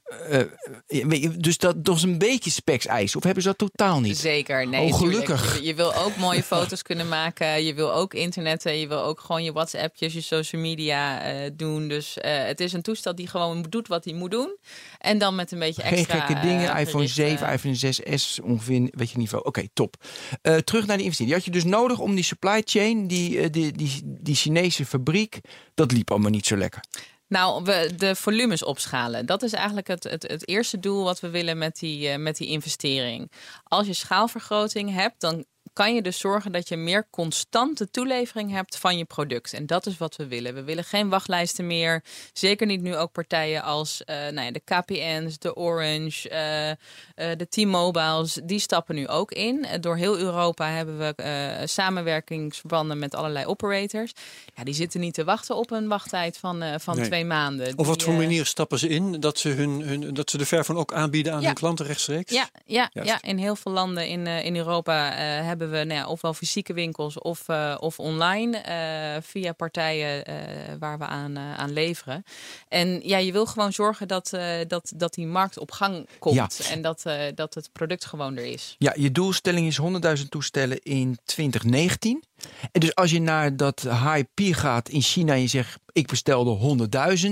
eh, eh, dus dat toch een beetje specs eis? Of hebben ze dat totaal niet? Zeker, nee. Oh, gelukkig. Je, je wil ook mooie foto's kunnen maken. Je wil ook internetten. Je wil ook gewoon je WhatsAppjes, je social media eh, doen. Dus het is een toestel die gewoon doet wat hij moet doen. En dan met een beetje Geen extra... gekke dingen. iPhone gerichte- 7, iPhone 6S ongeveer, weet je niveau. Oké, top. Terug naar die investering. Die had je dus nodig om die supply chain, die, die, die, die Chinese fabriek, dat liep allemaal niet zo lekker. Nou, we, de volumes opschalen. Dat is eigenlijk het, het, het eerste doel wat we willen met die, eh, met die investering. Als je schaalvergroting hebt, dan kan je dus zorgen dat je meer constante toelevering hebt van je product. En dat is wat we willen. We willen geen wachtlijsten meer. Zeker niet nu ook partijen als eh, nou ja, de KPN's, de Orange, eh, eh, de T-Mobiles. Die stappen nu ook in. Door heel Europa hebben we samenwerkingsverbanden met allerlei operators. Ja, die zitten niet te wachten op een wachttijd van, van Nee. twee maanden. Of wat voor manier stappen ze in dat ze, hun, hun, dat ze de Fairphone ook aanbieden aan Ja. hun klanten rechtstreeks? Ja, ja, ja, in heel veel landen in, in Europa eh, hebben we nou ja, ofwel fysieke winkels of, eh, of online eh, via partijen eh, waar we aan, aan leveren. En ja, je wil gewoon zorgen dat, dat, dat die markt op gang komt Ja. en dat, dat het product gewoon er is. Ja, je doelstelling is 100.000 toestellen in 2019. En dus als je naar dat high peer gaat in China en je zegt ik bestelde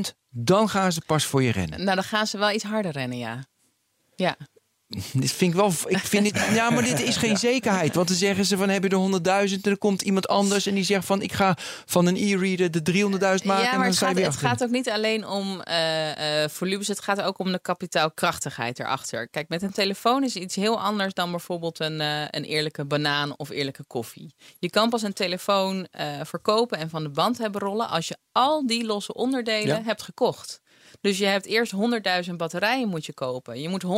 100.000, dan gaan ze pas voor je rennen. Nou, dan gaan ze wel iets harder rennen, ja. Ja, [laughs] Dit vind ik wel. Ik vind dit, [laughs] ja, maar dit is geen zekerheid. Want dan zeggen ze van heb je de 100.000 en dan komt iemand anders en die zegt van ik ga van een e-reader de 300.000 maken ja, en maar dan het gaat, het achter. gaat ook niet alleen om eh, volumes, het gaat ook om de kapitaalkrachtigheid erachter. Kijk, met een telefoon is iets heel anders dan bijvoorbeeld een, eh, een eerlijke banaan of eerlijke koffie. Je kan pas een telefoon verkopen en van de band hebben rollen als je al die losse onderdelen Ja. hebt gekocht. Dus je hebt eerst 100.000 batterijen moet je kopen. Je moet 100.000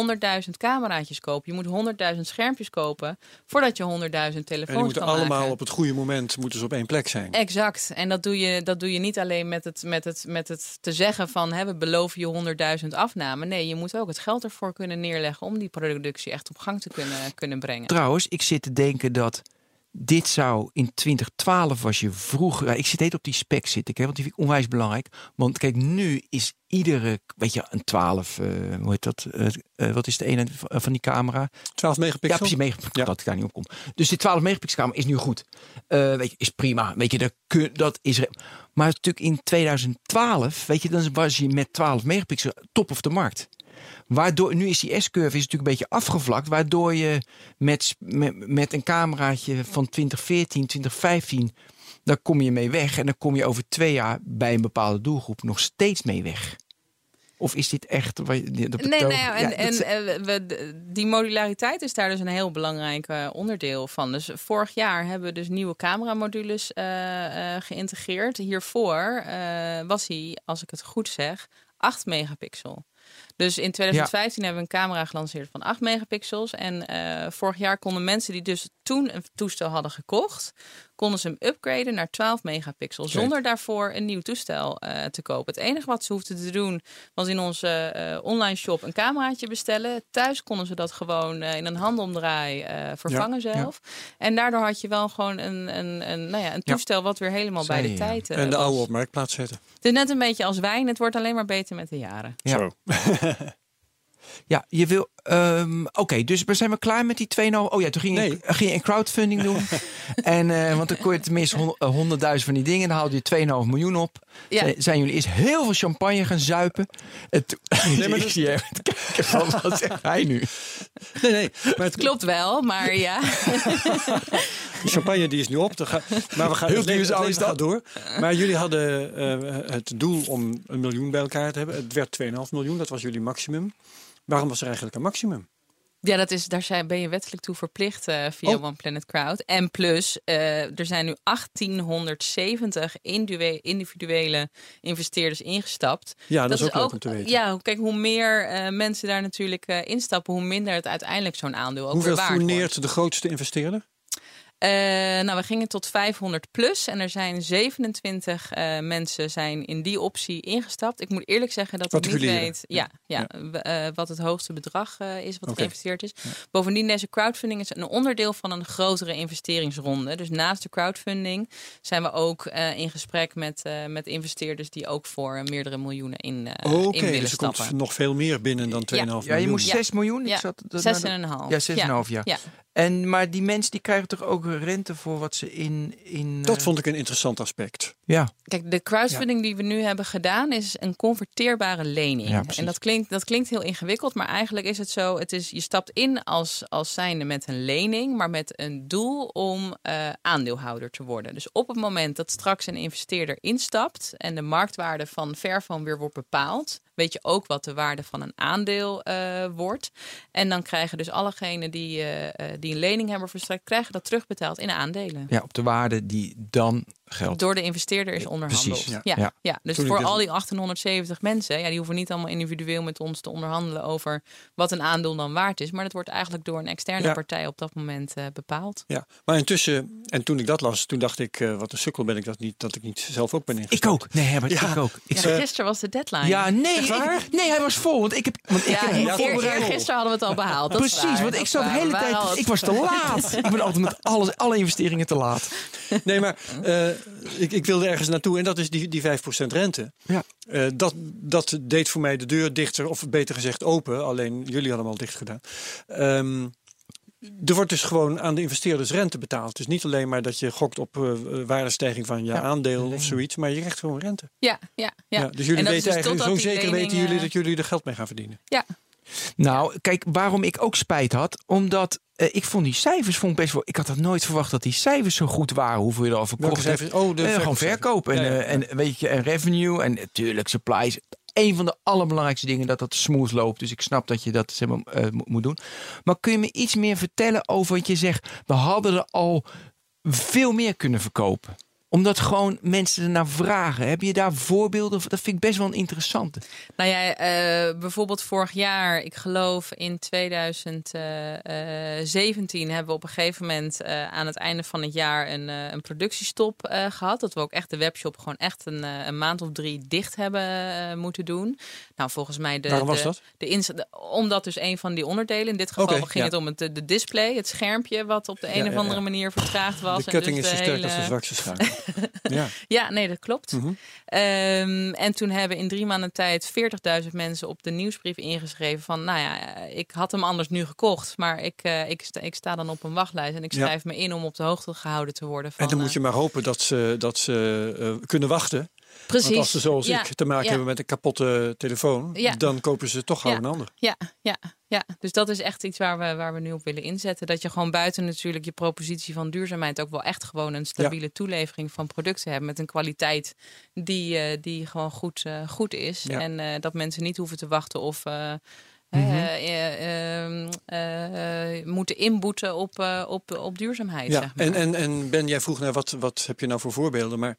cameraatjes kopen. Je moet 100.000 schermpjes kopen voordat je 100.000 telefoons En die moeten kan allemaal maken. op het goede moment moeten ze op één plek zijn. Exact. En dat doe je, dat doe je niet alleen met het, met het, met het te zeggen van hè, we beloven je 100.000 afname. Nee, je moet ook het geld ervoor kunnen neerleggen om die productie echt op gang te kunnen, kunnen brengen. Trouwens, ik zit te denken dat dit zou in 2012 was je vroeger. ja, Ik zit heet op die spec zit ik, hè, want die vind ik onwijs belangrijk. Want kijk, nu is iedere, weet je, een 12, eh, hoe heet dat? eh, eh, wat is de ene van die camera? 12 megapixel? Ja, precies. Megapixel, Dat ik daar niet op kom. Dus die 12 megapixel camera is nu goed. Weet je, is prima. Weet je, dat, kun, dat is. Maar natuurlijk in 2012, weet je, dan was je met 12 megapixel top of de markt. Waardoor, nu is die S-curve is natuurlijk een beetje afgevlakt. Waardoor je met, met, met een cameraatje van 2014, 2015, daar kom je mee weg. En dan kom je over twee jaar bij een bepaalde doelgroep nog steeds mee weg. Of is dit echt... Nee, nee, en, Ja, en we- die modulariteit is daar dus een heel belangrijk eh, onderdeel van. Dus vorig jaar hebben we dus nieuwe cameramodules eh, geïntegreerd. Hiervoor was hij, als ik het goed zeg, 8 megapixel. Dus in 2015 hebben we een camera gelanceerd van 8 megapixels. En eh, vorig jaar konden mensen die dus toen een toestel hadden gekocht, konden ze hem upgraden naar 12 megapixel. Kijk. Zonder daarvoor een nieuw toestel eh, te kopen. Het enige wat ze hoefden te doen was in onze eh, online shop een cameraatje bestellen. Thuis konden ze dat gewoon eh, in een handomdraai eh, vervangen Ja, zelf. En daardoor had je wel gewoon een, een, een, nou ja, een Ja. toestel wat weer helemaal bij de tijd eh, En de oude op marktplaats zetten. Het is net een beetje als wijn. Het wordt alleen maar beter met de jaren. Ja. Zo. [laughs] Ja, je wil. Ehm, Oké, dus we zijn we klaar met die 2 Oh ja, toen ging, Nee. je, ging je een crowdfunding doen. [laughs] en, eh, want dan kon je tenminste hond- eh, 100.000 van die dingen. Dan haalde je 2,5 miljoen op. Ja. Zijn, zijn jullie eerst heel veel champagne gaan zuipen. En toen, [laughs] maar ik dat- zie je even te kijken van, [laughs] wat zegt hij nu? Nee, nee. Maar het, Klopt wel, maar ja. De champagne die is nu op. Ga- maar we gaan Heel het duur het is dat. door. Maar jullie hadden eh, het doel om een miljoen bij elkaar te hebben. Het werd 2,5 miljoen. Dat was jullie maximum. Waarom was er eigenlijk een maximum? Ja, dat is, daar zijn, ben je wettelijk toe verplicht eh, via Oh. One Planet Crowd. En plus, eh, er zijn nu 1870 individue- individuele investeerders ingestapt. Ja, dat, is ook leuk om te weten. Ja, kijk, hoe meer eh, mensen daar natuurlijk instappen, hoe minder het uiteindelijk zo'n aandeel ook Hoeveel wordt. fourneert de grootste investeerder? Eh, nou, we gingen tot 500 plus en er zijn 27 eh, mensen zijn in die optie ingestapt. Ik moet eerlijk zeggen dat ik niet weet ja, ja, eh, wat het hoogste bedrag eh, is wat geïnvesteerd is. Bovendien, deze crowdfunding is een onderdeel van een grotere investeringsronde. Dus naast de crowdfunding zijn we ook eh, in gesprek met, eh, met investeerders die ook voor meerdere miljoenen in, eh, Oké, in willen dus er komt nog veel meer binnen dan 2,5 Ja. miljoen. Ja, je moest Ja. 6 miljoen. Ik Ja, zat, dat- Zes nou, en een half. Ja, 6,5 jaar. Ja. En, maar die mensen die krijgen toch ook rente voor wat ze in... in Dat eh, vond ik een interessant aspect. Ja, Kijk, de crowdfunding die we nu hebben gedaan is een converteerbare lening. Ja, en dat klinkt, dat klinkt heel ingewikkeld, maar eigenlijk is het zo: het is, je stapt in als, als zijnde met een lening, maar met een doel om eh, aandeelhouder te worden. Dus op het moment dat straks een investeerder instapt en de marktwaarde van Fairphone weer wordt bepaald, weet je ook wat de waarde van een aandeel eh, wordt. En dan krijgen dus allegenen die, eh, eh, die een lening hebben verstrekt, krijgen dat terugbetaald in aandelen. ja, op de waarde die dan geldt. Door de investeerder is onderhandeld. precies, ja. ja. Ja, Ja. Dus Toen voor al die 1870 mensen, ja, die hoeven niet allemaal individueel met ons te onderhandelen over wat een aandeel dan waard is. Maar dat wordt eigenlijk door een externe Ja. partij op dat moment eh, bepaald. Ja, maar intussen, en toen ik dat las, toen dacht ik, eh, wat een sukkel ben ik dat niet, dat ik niet zelf ook ben ingestapt. Ik ook. Nee, Herbert, Ja. ik ook. Ik Ja, gisteren was de deadline. ja, nee, ik- nee, hij was vol. Want ik heb, want ik Ja, heb eer- gisteren hadden we het al behaald. Dat is Precies, waar, want dat ik zat de hele tijd. Ik was te laat. ik ben altijd met alles, alle investeringen te laat. Nee, maar eh, ik, ik wilde ergens naartoe en dat is die, die 5% rente. Ja. Eh, dat, dat deed voor mij de deur dichter, of beter gezegd open. Alleen jullie hadden hem al dicht gedaan. Ehm, er wordt dus gewoon aan de investeerders rente betaald. Dus niet alleen maar dat je gokt op eh, waardestijging van je Ja, aandeel of zoiets, maar je krijgt gewoon rente. Ja, ja, ja. dus jullie weten dus eigenlijk, zo zeker lening, weten jullie eh, dat jullie er geld mee gaan verdienen. Ja, Nou, kijk, waarom ik ook spijt had. Omdat eh, ik vond die cijfers vond best wel. Ik had dat nooit verwacht dat die cijfers zo goed waren. Hoeveel je er al verkocht hebt. Oh, de Eh, gewoon verkoop en, Ja, ja, eh, en weet je en revenue en natuurlijk supplies. Een van de allerbelangrijkste dingen dat dat smooth loopt. Dus ik snap dat je dat zeg maar, mo- moet doen. Maar kun je me iets meer vertellen over wat je zegt? We hadden er al veel meer kunnen verkopen omdat gewoon mensen ernaar vragen. Heb je daar voorbeelden? van? Dat vind ik best wel een interessante. Nou ja, eh, bijvoorbeeld vorig jaar, ik geloof in 2017, hebben we op een gegeven moment eh, aan het einde van het jaar een, eh, een productiestop eh, gehad. Dat we ook echt de webshop gewoon echt een, eh, een maand of drie dicht hebben eh, moeten doen. Nou, volgens mij de. Waarom was de- dat? De ins- de- omdat dus een van die onderdelen, in dit geval ging ja. het om het de display, het schermpje, wat op de een Ja, of andere ja. manier vertraagd was. De En cutting dus is de sterk als de hele- zwakste schakel. [laughs] ja. ja, nee, dat klopt. Mhm. Ehm, en toen hebben in drie maanden tijd 40.000 mensen op de nieuwsbrief ingeschreven van, nou ja, ik had hem anders nu gekocht, maar ik, eh, ik, sta, ik sta dan op een wachtlijst en ik Ja. schrijf me in om op de hoogte gehouden te worden. Van, En dan moet eh, je maar hopen dat ze, dat ze eh, kunnen wachten. Precies. Want als ze zoals ja, ik te maken ja. hebben met een kapotte telefoon, Ja. dan kopen ze toch Ja. een ander. Ja, ja, ja, dus dat is echt iets waar we, waar we nu op willen inzetten. Dat je gewoon buiten natuurlijk je propositie van duurzaamheid ook wel echt gewoon een stabiele toelevering van producten hebt. Met een kwaliteit die, eh, die gewoon goed, eh, goed is. En eh, dat mensen niet hoeven te wachten of. Mhm. eh, eh, ehm, eh, moeten inboeten op, op, op duurzaamheid. Ja, zeg maar. en, en, en Ben, jij vroeg naar wat, wat heb je nou voor voorbeelden? Maar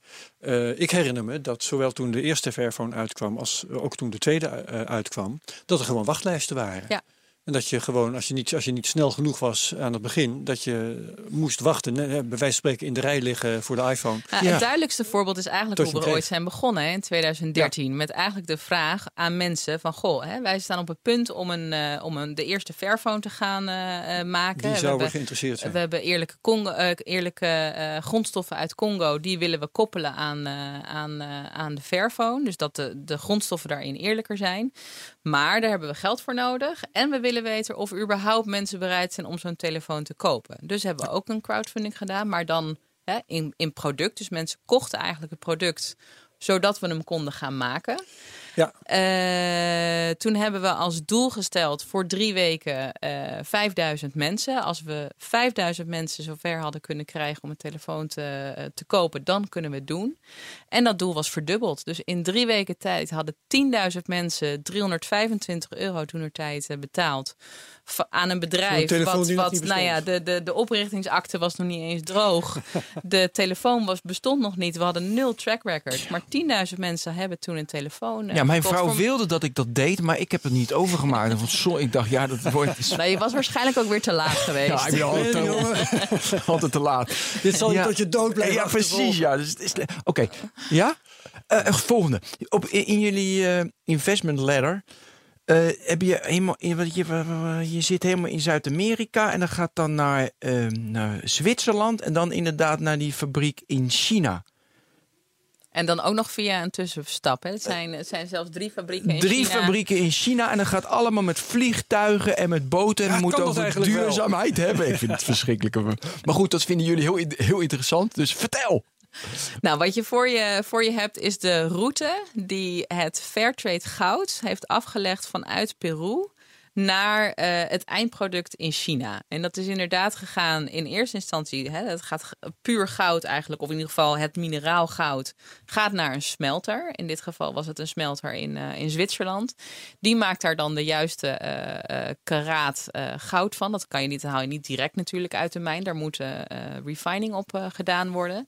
ik herinner me dat zowel toen de eerste Fairphone uitkwam als ook toen de tweede uitkwam, dat er gewoon wachtlijsten waren. Ja. En dat je gewoon, als je, niet, als je niet snel genoeg was aan het begin, dat je moest wachten. Bij wijze van spreken in de rij liggen voor de iPhone. Ja, Het duidelijkste voorbeeld is eigenlijk hoe we ooit zijn begonnen hè, in 2013. Met eigenlijk de vraag aan mensen van... Goh, hè, wij staan op het punt om, een, eh, om een, de eerste Fairphone te gaan eh, eh, maken. Die We zouden hebben- geïnteresseerd zijn. We hebben eerlijke, Congo, eerlijke eh, grondstoffen uit Congo. Die willen we koppelen aan, eh, aan, eh, aan de Fairphone. Dus dat de, de grondstoffen daarin eerlijker zijn. Maar daar hebben we geld voor nodig. En we willen weten of überhaupt mensen bereid zijn om zo'n telefoon te kopen. Dus hebben we ook een crowdfunding gedaan. Maar dan hè, in, in product. Dus mensen kochten eigenlijk het product zodat we hem konden gaan maken. Ja. Eh, toen hebben we als doel gesteld voor drie weken eh 5000 mensen. Als we 5000 mensen zover hadden kunnen krijgen om een telefoon te, eh, te kopen, dan kunnen we het doen. En dat doel was verdubbeld. Dus in drie weken tijd hadden 10.000 mensen 325 euro toen tijd betaald aan een bedrijf. telefoon wat, wat nou ja, de, de, de oprichtingsakte was nog niet eens droog. [laughs] De telefoon was, bestond nog niet. We hadden nul track record. Maar 10.000 mensen hebben toen een telefoon. eh, Ja, mijn vrouw voor- wilde dat ik dat deed, maar ik heb het niet overgemaakt. Want zo, ik dacht, ja, dat wordt... [laughs] Nou, je was waarschijnlijk ook weer te laat geweest. Ja, ik ben altijd te, [laughs] altijd te laat. Dit zal je Ja. tot je dood blijven Ja, precies. Ja, dus het is... Oké, ja? Eh, eh, volgende. Op, in, in jullie investment ladder eh, heb je helemaal... Je, je zit helemaal in Zuid-Amerika en dan gaat dan naar, eh, naar Zwitserland en dan inderdaad naar die fabriek in China. En dan ook nog via een tussenstap. Hè. Het, zijn, het zijn zelfs drie fabrieken in Drie China. fabrieken in China en dat gaat allemaal met vliegtuigen en met boten. En Ja, we moeten kan dat over wel? duurzaamheid hebben. Ik vind het verschrikkelijk. Maar goed, dat vinden jullie heel, heel interessant. Dus vertel. [laughs] Nou, wat je voor, je voor je hebt is de route die het Fairtrade goud heeft afgelegd vanuit Peru naar eh, het eindproduct in China. En dat is inderdaad gegaan in eerste instantie. Hè, het gaat puur goud eigenlijk, of in ieder geval het mineraal goud, gaat naar een smelter. In dit geval was het een smelter in, eh, in Zwitserland. Die maakt daar dan de juiste eh, karaat goud van. Dat kan je niet, haal je niet direct natuurlijk uit de mijn. Daar moet refining op gedaan worden.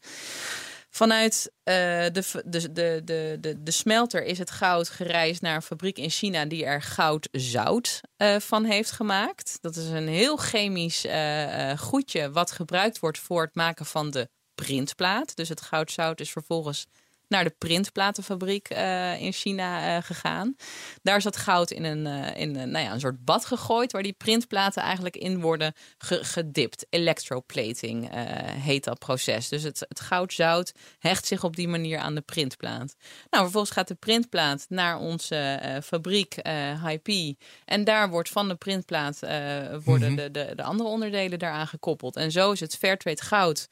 Vanuit eh, de, de, de, de, de, smelter is het goud gereisd naar een fabriek in China die er goudzout eh van heeft gemaakt. Dat is een heel chemisch eh, goedje wat gebruikt wordt voor het maken van de printplaat. Dus het goudzout is vervolgens naar de printplatenfabriek eh, in China eh, gegaan. Daar is dat goud in een, eh, in een, nou ja, een soort bad gegooid... waar die printplaten eigenlijk in worden ge- gedipt. Electroplating heet dat proces. Dus het, het goudzout hecht zich op die manier aan de printplaat. Nou, vervolgens gaat de printplaat naar onze fabriek HP. En daar wordt van de printplaat worden de, de, de andere onderdelen daaraan gekoppeld. En zo is het Fairtrade goud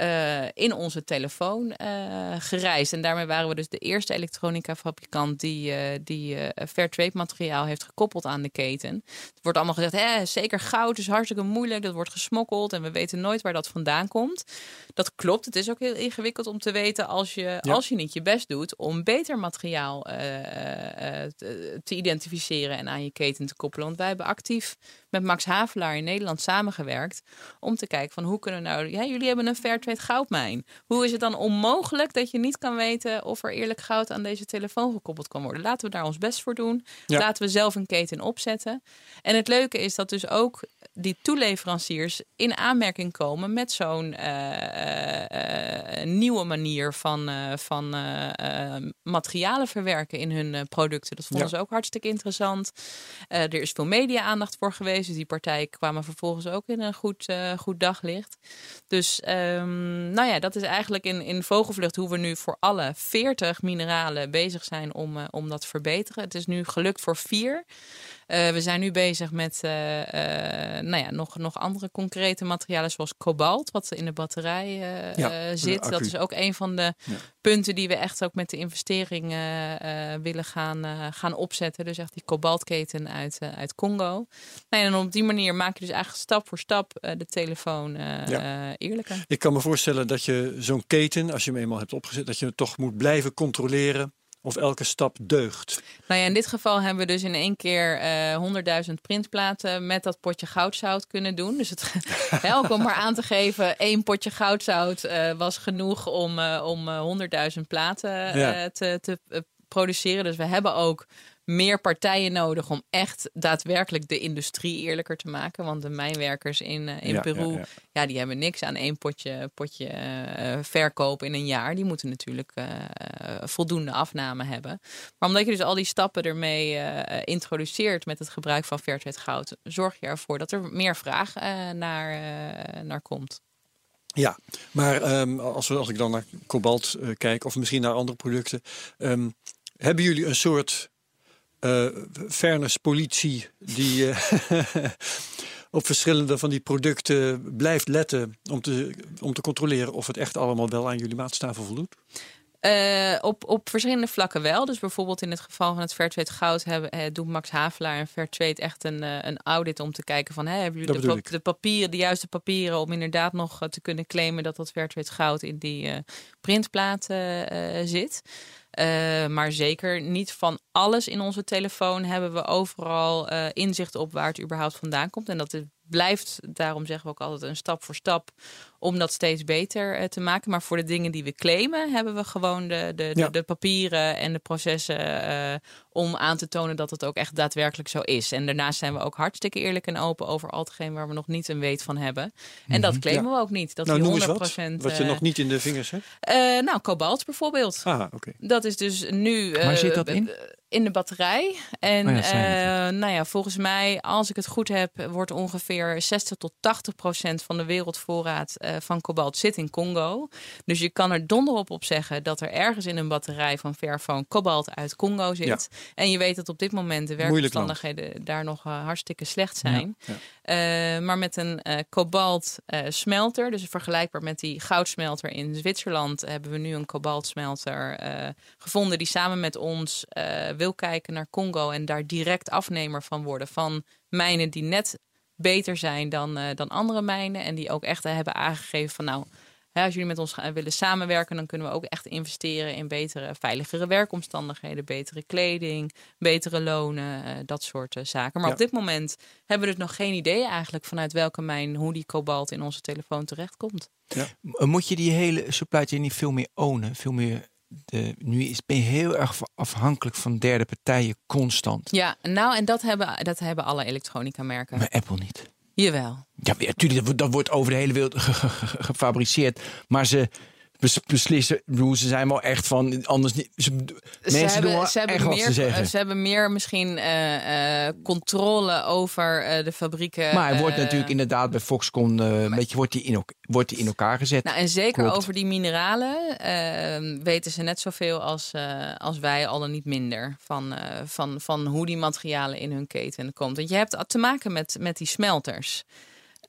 eh, in onze telefoon eh, gereisd. En daarmee waren we dus de eerste elektronica fabrikant die, eh die Fairtrade materiaal heeft gekoppeld aan de keten. Het wordt allemaal gezegd, hè, zeker goud is hartstikke moeilijk, dat wordt gesmokkeld en we weten nooit waar dat vandaan komt. Dat klopt, het is ook heel ingewikkeld om te weten als je, als je niet je best doet om beter materiaal te, te identificeren en aan je keten te koppelen. Want wij hebben actief met Max Havelaar in Nederland samengewerkt om te kijken van hoe kunnen we nou, ja, jullie hebben een Fairtrade goudmijn. Hoe is het dan onmogelijk dat je niet kan weten of er eerlijk goud aan deze telefoon gekoppeld kan worden? Laten we daar ons best voor doen. Ja. Laten we zelf een keten opzetten. En het leuke is dat dus ook die toeleveranciers in aanmerking komen met zo'n eh, eh, eh, nieuwe manier van, van materialen verwerken in hun producten. Dat vonden Ja. ze ook hartstikke interessant. Er is veel media-aandacht voor geweest. Dus die partijen kwamen vervolgens ook in een goed, goed daglicht. Dus ehm, nou ja, dat is eigenlijk in, in vogelvlucht hoe we nu voor alle 40 mineralen bezig zijn om, eh, om dat te verbeteren. Het is nu gelukt voor vier. Eh, we zijn nu bezig met eh, eh, nou ja, nog, nog andere concrete materialen zoals kobalt, wat in de batterij Ja, de zit. Dat is ook een van de Ja. punten die we echt ook met de investering willen gaan, gaan opzetten. Dus echt die kobaltketen uit, uit Congo. Nou, en op die manier maak je dus eigenlijk stap voor stap de telefoon Ja. eerlijker. Ik kan me voorstellen dat je zo'n keten, als je hem eenmaal hebt opgezet, dat je het toch moet blijven controleren of elke stap deugt. Nou ja, in dit geval hebben we dus in één keer eh 100.000 printplaten met dat potje goudzout kunnen doen. Dus het, [laughs] ook om maar aan te geven, één potje goudzout eh, was genoeg om, eh, om eh, 100.000 platen Ja. te, te produceren. Dus we hebben ook meer partijen nodig om echt daadwerkelijk de industrie eerlijker te maken. Want de mijnwerkers in, uh, in Ja, Peru, ja, die hebben niks aan één potje, potje eh, verkoop in een jaar. Die moeten natuurlijk eh, eh, voldoende afname hebben. Maar omdat je dus al die stappen ermee eh, introduceert met het gebruik van Fairtrade goud, zorg je ervoor dat er meer vraag eh, naar, eh, naar komt. Ja, maar ehm, als, we, als ik dan naar kobalt eh, kijk, of misschien naar andere producten, ehm, hebben jullie een soort eh fairness-politie die eh, [laughs] op verschillende van die producten blijft letten om te, om te controleren of het echt allemaal wel aan jullie maatstaven voldoet? Eh, op, op verschillende vlakken wel. Dus bijvoorbeeld in het geval van het Fairtrade goud hebben, eh, doet Max Havelaar en Fairtrade echt een, een audit om te kijken van hè, hebben jullie de, pa- de papieren, de juiste papieren om inderdaad nog te kunnen claimen dat dat Fairtrade goud in die printplaat eh, zit. Eh, maar zeker niet van alles in onze telefoon hebben we overal eh, inzicht op waar het überhaupt vandaan komt. En dat blijft, daarom zeggen we ook altijd een stap voor stap, om dat steeds beter eh, te maken. Maar voor de dingen die we claimen, hebben we gewoon de, de, de, Ja. de papieren en de processen eh, om aan te tonen dat het ook echt daadwerkelijk zo is. En daarnaast zijn we ook hartstikke eerlijk en open over al hetgeen waar we nog niet een weet van hebben. En dat claimen we ook niet. Dat nou, die noem 100% eens wat, wat je eh, nog niet in de vingers hebt. eh, nou, kobalt bijvoorbeeld. Ah, oké. Dat is dus nu. Waar eh, zit dat in? In de batterij. En Oh ja, eh, nou ja, volgens mij, als ik het goed heb, wordt ongeveer 60 tot 80 procent van de wereldvoorraad eh, van kobalt zit in Congo. Dus je kan er donder op zeggen dat er ergens in een batterij van Fairphone kobalt uit Congo zit. En je weet dat op dit moment de Moeilijk werkomstandigheden daar nog eh, hartstikke slecht zijn. ja. Maar met een kobalt smelter, dus vergelijkbaar met die goudsmelter in Zwitserland, hebben we nu een kobaltsmelter gevonden die samen met ons wil kijken naar Congo en daar direct afnemer van worden van mijnen die net beter zijn dan, eh, dan andere mijnen en die ook echt eh, hebben aangegeven van nou. hè, als jullie met ons gaan, willen samenwerken, dan kunnen we ook echt investeren in betere, veiligere werkomstandigheden, betere kleding, betere lonen, eh, dat soort zaken. Maar Ja. op dit moment hebben we dus nog geen idee eigenlijk vanuit welke mijn hoe die kobalt in onze telefoon terechtkomt. M- Moet je die hele supply chain niet veel meer ownen? Veel meer de, nu is, ben je heel erg afhankelijk van derde partijen constant. Ja, nou en dat hebben, dat hebben alle elektronica merken. Maar Apple niet. Jawel. Ja, weer, tuurlijk, dat, wordt- dat wordt over de hele wereld [laughs] ge- ge- ge- gefabriceerd. Maar ze bes- beslissen, bedoel, ze zijn wel echt van, anders niet. Ze, mensen doen wel echt wat meer, ze zeggen. ze hebben meer misschien eh, eh, controle over eh, de fabrieken. maar hij wordt natuurlijk inderdaad bij Foxconn, een beetje, wordt die in, wordt die in elkaar gezet. Nou, en zeker Klopt. over die mineralen eh, weten ze net zoveel als, als wij, al dan niet minder. Van, van, van hoe die materialen in hun keten komt. Want je hebt te maken met, met die smelters.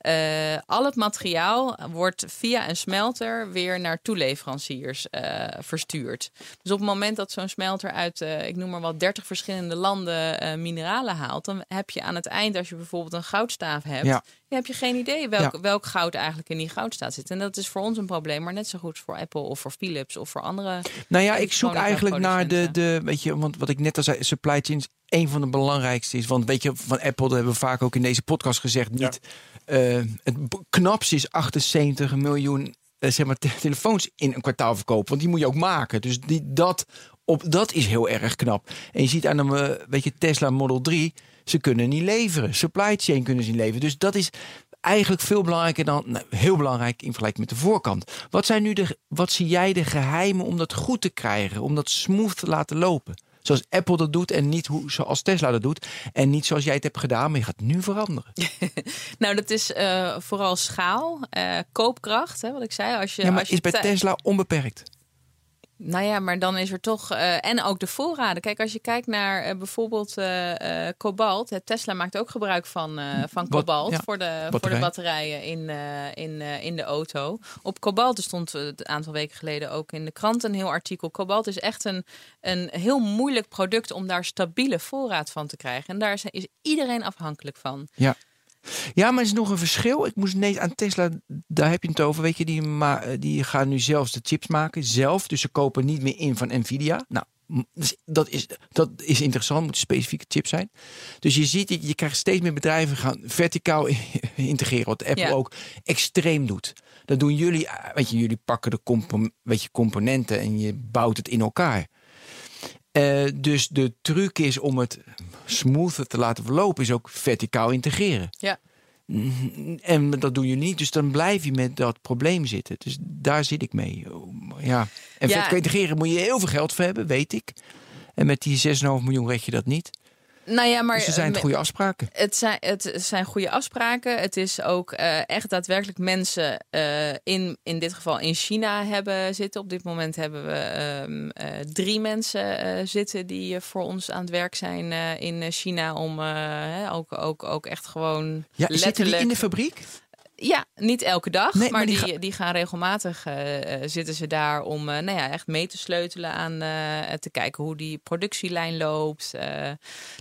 Eh, al het materiaal wordt via een smelter weer naar toeleveranciers eh, verstuurd. Dus op het moment dat zo'n smelter uit, eh, ik noem maar wat, 30 verschillende landen mineralen haalt, dan heb je aan het eind, als je bijvoorbeeld een goudstaaf hebt, Ja. Heb je geen idee welk, Ja. welk goud eigenlijk in die goudstaaf zit. En dat is voor ons een probleem, maar net zo goed voor Apple of voor Philips of voor andere. Nou ja, ik zoek eigenlijk naar de, de, weet je, want wat ik net al zei, supply chain is een van de belangrijkste is. Want weet je, van Apple, dat hebben we vaak ook in deze podcast gezegd, niet. eh, het knapste is 78 miljoen eh, zeg maar, te- telefoons in een kwartaal verkopen. Want die moet je ook maken. Dus die, dat, op, dat is heel erg knap. En je ziet aan een, eh, weet je, Tesla Model 3, ze kunnen niet leveren. Supply chain kunnen ze niet leveren. Dus dat is eigenlijk veel belangrijker dan, nou, heel belangrijk in vergelijking met de voorkant. Wat zijn nu de, wat zie jij de geheimen om dat goed te krijgen, om dat smooth te laten lopen? Zoals Apple dat doet en niet hoe, zoals Tesla dat doet. En niet zoals jij het hebt gedaan, maar je gaat nu veranderen. [laughs] Nou, dat is eh, vooral schaal, eh, koopkracht, hè, wat ik zei. Als je, Ja, maar als je is bij Tesla onbeperkt. Nou ja, maar dan is er toch. eh, en ook de voorraden. Kijk, als je kijkt naar eh, bijvoorbeeld eh, kobalt. Tesla maakt ook gebruik van, van Wat- kobalt ja, voor, de, voor de batterij. batterijen in, in, in de auto. Op kobalt er stond een aantal weken geleden ook in de krant een heel artikel. Kobalt is echt een, een heel moeilijk product om daar stabiele voorraad van te krijgen. En daar is, is iedereen afhankelijk van. Ja. Ja, maar er is nog een verschil. Ik moest ineens aan Tesla, daar heb je het over. Weet je, die, die gaan nu zelfs de chips maken. Zelf. Dus ze kopen niet meer in van Nvidia. Nou, dat is, dat is interessant. Moet een specifieke chip zijn. Dus je ziet, je, krijgt steeds meer bedrijven gaan verticaal [laughs] integreren. Wat Apple Ja. ook extreem doet. Dat doen jullie. eh, Weet je, jullie pakken de weet je, componenten en je bouwt het in elkaar. Eh, dus de truc is om het smoother te laten verlopen, is ook verticaal integreren. Ja. En dat doe je niet, dus dan blijf je met dat probleem zitten. Dus daar zit ik mee. Ja. En Ja. verticaal integreren moet je heel veel geld voor hebben, weet ik. En met die 6,5 miljoen red je dat niet. Nou ja, maar Dus er zijn het goede afspraken. Het zijn, het zijn goede afspraken. Het is ook eh, echt daadwerkelijk mensen eh, in, in dit geval in China hebben zitten. Op dit moment hebben we ehm, eh, drie mensen zitten die voor ons aan het werk zijn in China. Om ook, ook, ook echt gewoon Ja, zitten die letterlijk... in de fabriek? Ja, niet elke dag, Nee, maar, maar die die, die, gaan regelmatig eh, eh, zitten ze daar om eh, nou ja, echt mee te sleutelen aan eh, te kijken hoe die productielijn loopt.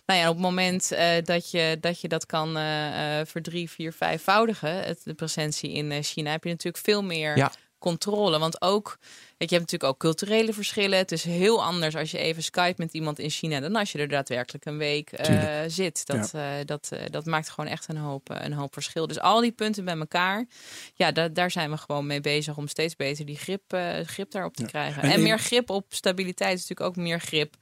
Nou ja, op het moment dat, je, dat je dat kan eh, verdrie, vier, vijfvoudigen, het, de presentie in China, heb je natuurlijk veel meer Ja. controle. Want ook, weet je, hebt natuurlijk ook culturele verschillen. Het is heel anders als je even Skype met iemand in China dan als je er daadwerkelijk een week eh, zit. Dat, eh, dat, eh, dat maakt gewoon echt een hoop, een hoop verschil. Dus al die punten bij elkaar, ja, da- daar zijn we gewoon mee bezig om steeds beter die grip, grip daarop te krijgen. En En, meer grip op stabiliteit is natuurlijk ook meer grip.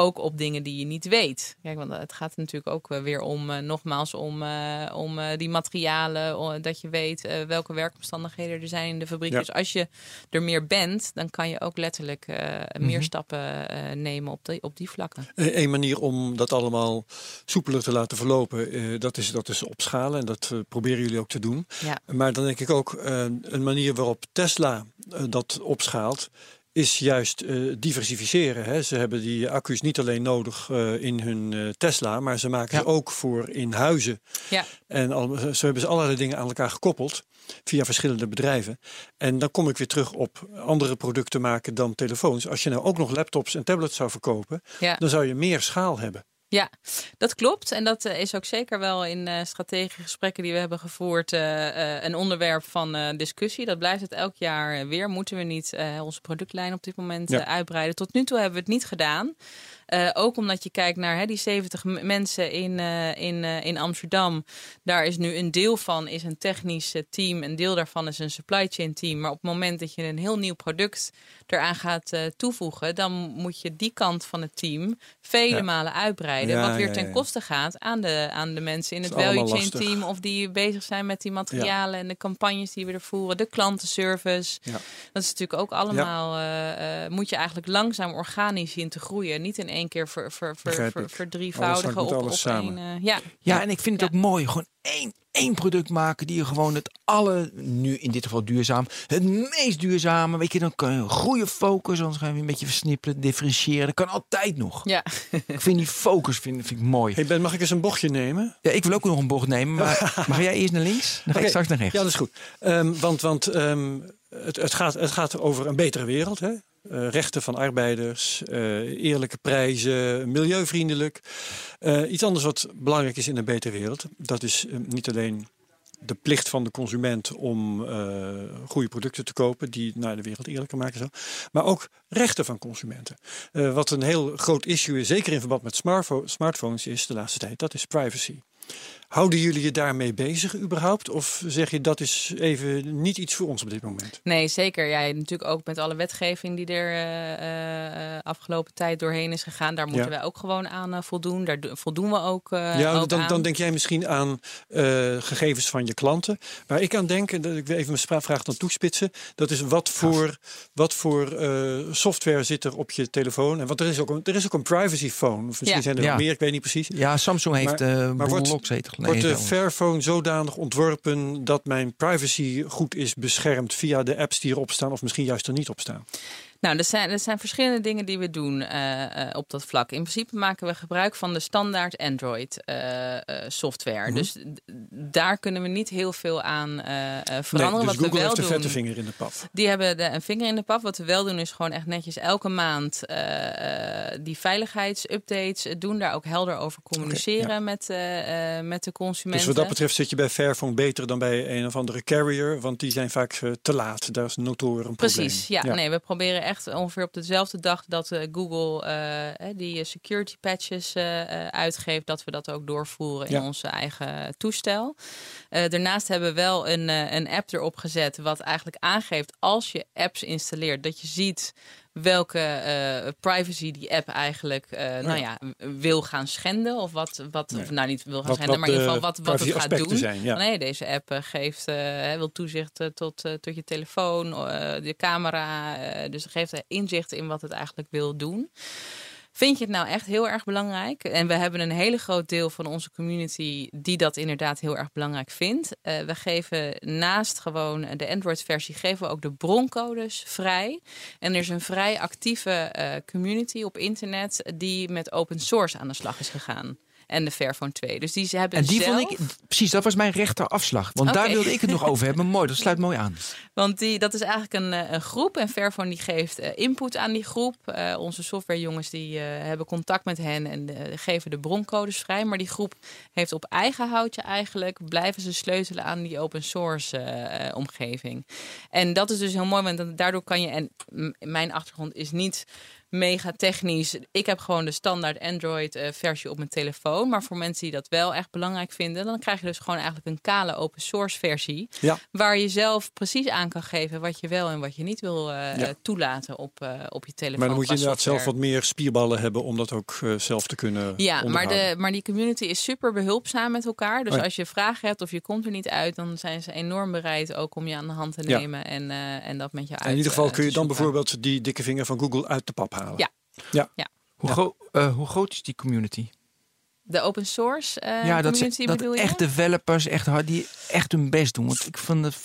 Ook op dingen die je niet weet. Kijk, want het gaat natuurlijk ook eh, weer om, eh, nogmaals, om, eh, om eh, die materialen. dat je weet eh, welke werkomstandigheden er zijn in de fabriek. Ja. Dus als je er meer bent, dan kan je ook letterlijk eh, meer stappen eh, nemen op die, op die vlakken. Eh, Een manier om dat allemaal soepeler te laten verlopen, eh, dat, is, dat is opschalen. En dat eh, proberen jullie ook te doen. Ja. Maar dan denk ik ook, eh, een manier waarop Tesla eh, dat opschaalt, is juist eh, diversificeren. Hè. Ze hebben die accu's niet alleen nodig eh, in hun eh, Tesla, maar ze maken Ja. ze ook voor in huizen. Ja. En al, zo hebben ze allerlei dingen aan elkaar gekoppeld via verschillende bedrijven. En dan kom ik weer terug op andere producten maken dan telefoons. Als je nou ook nog laptops en tablets zou verkopen, Ja. dan zou je meer schaal hebben. Ja, dat klopt. En dat eh, is ook zeker wel in eh, strategische gesprekken die we hebben gevoerd eh, een onderwerp van discussie. Dat blijft het elk jaar weer. Moeten we niet onze productlijn op dit moment Ja. uitbreiden? Tot nu toe hebben we het niet gedaan. Eh, ook omdat je kijkt naar hè, die 70 m- mensen in, eh, in, eh, in Amsterdam. Daar is nu een deel van is een technisch team. Een deel daarvan is een supply chain team. Maar op het moment dat je een heel nieuw product eraan gaat toevoegen, dan moet je die kant van het team vele Ja. malen uitbreiden. Ja, wat weer ja, ten koste gaat aan de, aan de mensen in het is value chain lastig. team. Of die bezig zijn met die materialen en de campagnes die we er voeren. De klantenservice. Ja. Dat is natuurlijk ook allemaal, moet je eigenlijk langzaam organisch zien te groeien. Niet in één keer ver, ver, ver, ver, verdrievoudigen op, op één. samen. eh, ja. Ja, en ik vind het Ja. ook mooi. Gewoon één, één product maken die je gewoon het alle, nu in dit geval duurzaam, het meest duurzame. Weet je, dan kan je een goede focus, anders gaan we een beetje versnipperen, differentiëren. Dat kan altijd nog. Ja. Ik vind die focus vind, vind ik mooi. Hey Ben, mag ik eens een bochtje nemen? Ja, ik wil ook nog een bocht nemen, maar, [laughs] ga jij eerst naar links? Dan ga ik straks naar rechts. Ja, dat is goed. Ehm, want want ehm, het, het, gaat, het gaat over een betere wereld. Hè? Eh, rechten van arbeiders, eh, eerlijke prijzen, milieuvriendelijk. Eh, iets anders wat belangrijk is in een betere wereld. Dat is niet alleen de plicht van de consument om goede producten te kopen die naar de wereld eerlijker maken. Zo. Maar ook rechten van consumenten. Wat een heel groot issue is, zeker in verband met smartpho- smartphones, is de laatste tijd, dat is privacy. Houden jullie je daarmee bezig überhaupt? Of zeg je dat is even niet iets voor ons op dit moment? Nee, zeker. Ja, natuurlijk ook met alle wetgeving die er eh, eh, afgelopen tijd doorheen is gegaan. Daar moeten Ja. wij ook gewoon aan voldoen. Daar do- voldoen we ook, eh, ja, ook dan, aan. dan denk jij misschien aan eh, gegevens van je klanten. Waar ik aan denk, en dat ik wil even mijn vraag dan toespitsen. Dat is wat voor, wat voor eh, software zit er op je telefoon? En want er is ook een, er is ook een privacy phone. Of misschien Ja. zijn er nog meer, ik weet niet precies. Ja, Samsung heeft Maar- eh maar uh, wordt- Wordt de Fairphone zodanig ontworpen dat mijn privacy goed is beschermd via de apps die erop staan, of misschien juist er niet op staan? Nou, er zijn, er zijn verschillende dingen die we doen eh, eh, op dat vlak. In principe maken we gebruik van de standaard Android eh, software. Mhm. Dus daar kunnen we niet heel veel aan eh, Nee, veranderen. dus Wat Google we wel heeft een doen. vette vinger in de pap. Die hebben de, een vinger in de pap. Wat we wel doen is gewoon echt netjes elke maand die veiligheidsupdates doen. Daar ook helder over communiceren met, met de consumenten. Dus wat dat betreft zit je bij Fairphone beter dan bij een of andere carrier, want die zijn vaak te laat. Daar is notoren een Precies, ja, probleem. Nee, we proberen echt ongeveer op dezelfde dag dat eh, Google eh, eh, die security patches uitgeeft, dat we dat ook doorvoeren in Ja. onze eigen toestel. Daarnaast hebben we wel een, een app erop gezet, wat eigenlijk aangeeft als je apps installeert, dat je ziet welke eh, privacy die app eigenlijk uh, nou ja, wil gaan schenden. Of wat, wat of, nou niet wil gaan Wat- schenden, wat maar in ieder de geval wat, wat het gaat doen. zijn, ja. Nee, deze app eh, geeft, eh, wil toezicht eh, tot, eh, tot je telefoon, eh, de camera. eh, dus geeft eh, inzicht in wat het eigenlijk wil doen. Vind je het nou echt heel erg belangrijk? En we hebben een hele groot deel van onze community die dat inderdaad heel erg belangrijk vindt. Eh, we geven naast gewoon de Android-versie, geven we ook de broncodes vrij. En er is een vrij actieve eh, community op internet die met open source aan de slag is gegaan. En de Fairphone 2. Dus die ze hebben En die zelf... vond ik, precies, dat was mijn rechterafslag. Want daar wilde ik het nog over hebben. Mooi, dat sluit mooi aan. [laughs] Want die, dat is eigenlijk een, eh, een groep. En Fairphone die geeft eh, input aan die groep. Eh, onze softwarejongens die hebben contact met hen en eh, geven de broncodes vrij. Maar die groep heeft op eigen houtje eigenlijk... blijven ze sleutelen aan die open source omgeving. En dat is dus heel mooi, want daardoor kan je... En mijn achtergrond is niet mega technisch. Ik heb gewoon de standaard Android eh, versie op mijn telefoon. Maar voor mensen die dat wel echt belangrijk vinden... dan krijg je dus gewoon eigenlijk een kale open source versie... Ja. waar je zelf precies aan kan geven wat je wel en wat je niet wil eh, Ja. toelaten op, eh, op je telefoon. Maar dan moet je inderdaad zelf wat meer spierballen hebben om dat ook eh, zelf te kunnen Ja, maar, de, maar die community is super behulpzaam met elkaar. Dus Oh ja. als je vragen hebt of je komt er niet uit, dan zijn ze enorm bereid ook om je aan de hand te nemen en, eh, en dat met je uit En in ieder geval eh, kun je dan bijvoorbeeld die dikke vinger van Google uit de pap halen. Ja. Hoe, Ja. gro- eh, hoe groot is die community? De open source eh ja, dat, community ze, dat bedoel je? echt developers echt hard, die echt hun best doen. Want ik, vond het,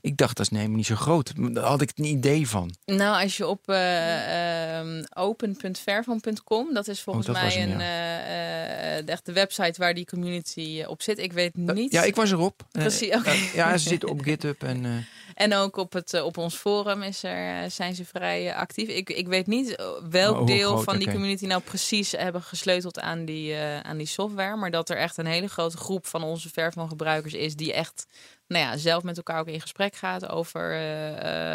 ik dacht, dat is nee, niet zo groot. Daar had ik een idee van. Nou, als je op eh, ehm, open.vervan.com, dat is volgens Oh, dat mij hem, een, eh, eh, echt de website waar die community op zit. Ik weet niet. Ja, ik was erop. Precies, ja, ze zitten op [laughs] GitHub. En, eh, En ook op, het, eh, op ons forum is er, eh, zijn ze vrij eh, actief. Ik, ik weet niet welk Oh, deel groot, van die community nou precies hebben gesleuteld aan die, aan die software. Maar dat er echt een hele grote groep van onze Vervan gebruikers is die echt nou ja, zelf met elkaar ook in gesprek gaat over,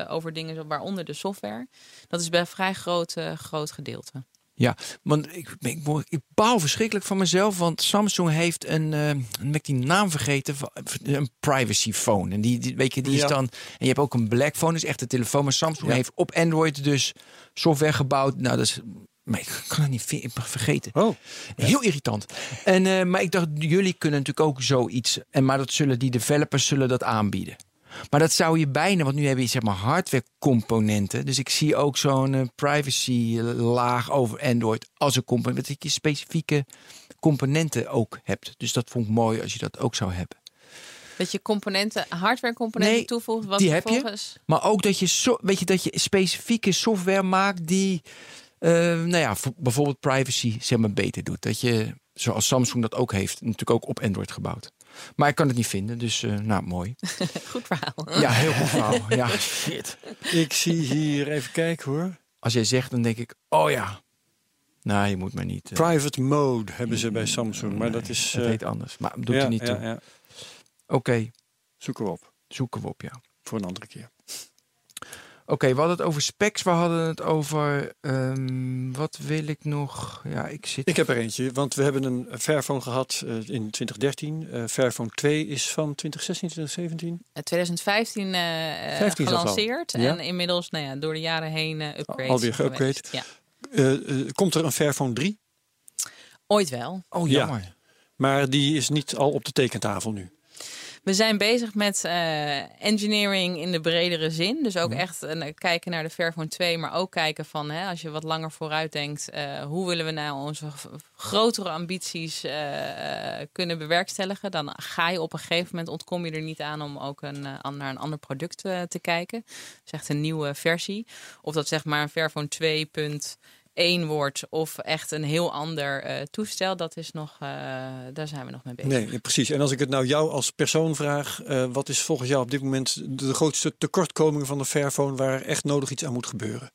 over dingen, waaronder de software. Dat is bij een vrij groot, groot gedeelte. Ja, want ik, ik, ik baal verschrikkelijk van mezelf. Want Samsung heeft een, eh dan ben ik die naam vergeten, een privacy phone. En die, die, weet je, die is dan... En je hebt ook een black phone, dus echt een telefoon. Maar Samsung Ja. heeft op Android dus software gebouwd. Nou, dat is... Maar ik kan het niet ik vergeten. Oh, Heel irritant. En, eh, maar ik dacht, jullie kunnen natuurlijk ook zoiets. En, maar dat zullen die developers zullen dat aanbieden. Maar dat zou je bijna, want nu heb je zeg maar hardware componenten. Dus ik zie ook zo'n eh, privacy laag over Android als een component. Dat je specifieke componenten ook hebt. Dus dat vond ik mooi als je dat ook zou hebben. Dat je componenten, hardware componenten Nee, toevoegt. Wat die heb je. Maar ook dat je, so, weet je, dat je specifieke software maakt die, eh, nou ja, voor- bijvoorbeeld privacy zeg maar beter doet. Dat je, zoals Samsung dat ook heeft, natuurlijk ook op Android gebouwd. Maar ik kan het niet vinden, dus eh, nou, mooi. [laughs] Goed verhaal. Ja, heel goed verhaal. Ja, [laughs] shit. ik zie hier even kijken hoor. Als jij zegt, dan denk ik, oh ja. Nou, je moet maar niet. eh, Private mode hebben ze bij Samsung, maar dat is. het eh, heet anders. Maar doet ja, er niet ja, toe. ja. Oké, Zoeken we op zoeken we op, ja. voor een andere keer. Oké, we hadden het over specs. We hadden het over... ehm, wat wil ik nog? Ja, ik zit... Ik heb er eentje, want we hebben een Fairphone gehad eh, in 2013. Eh Fairphone 2 is van 2016, 2017. Eh, 2015 eh, eh, 15 zelfs al. gelanceerd. Ja. En inmiddels nou ja, door de jaren heen upgrades. Alweer geweest. geüpgrade. Ja. Komt er een Fairphone 3, Ooit wel. Oh, Ja. jammer. maar die is niet al op de tekentafel nu. We zijn bezig met eh, engineering in de bredere zin. Dus ook echt eh, kijken naar de Fairphone 2. Maar ook kijken van, hè, als je wat langer vooruit denkt... eh, hoe willen we nou onze grotere ambities kunnen bewerkstelligen? Dan ga je op een gegeven moment, ontkom je er niet aan... om ook een, naar een ander product te kijken. Dus echt een nieuwe versie. Of dat zeg maar een Fairphone 2.1 wordt... of echt een heel ander eh, toestel. Dat is nog, eh, daar zijn we nog mee bezig. Nee, precies. En als ik het nou jou als persoon vraag, eh, wat is volgens jou op dit moment de grootste tekortkoming van de Fairphone waar echt nodig iets aan moet gebeuren?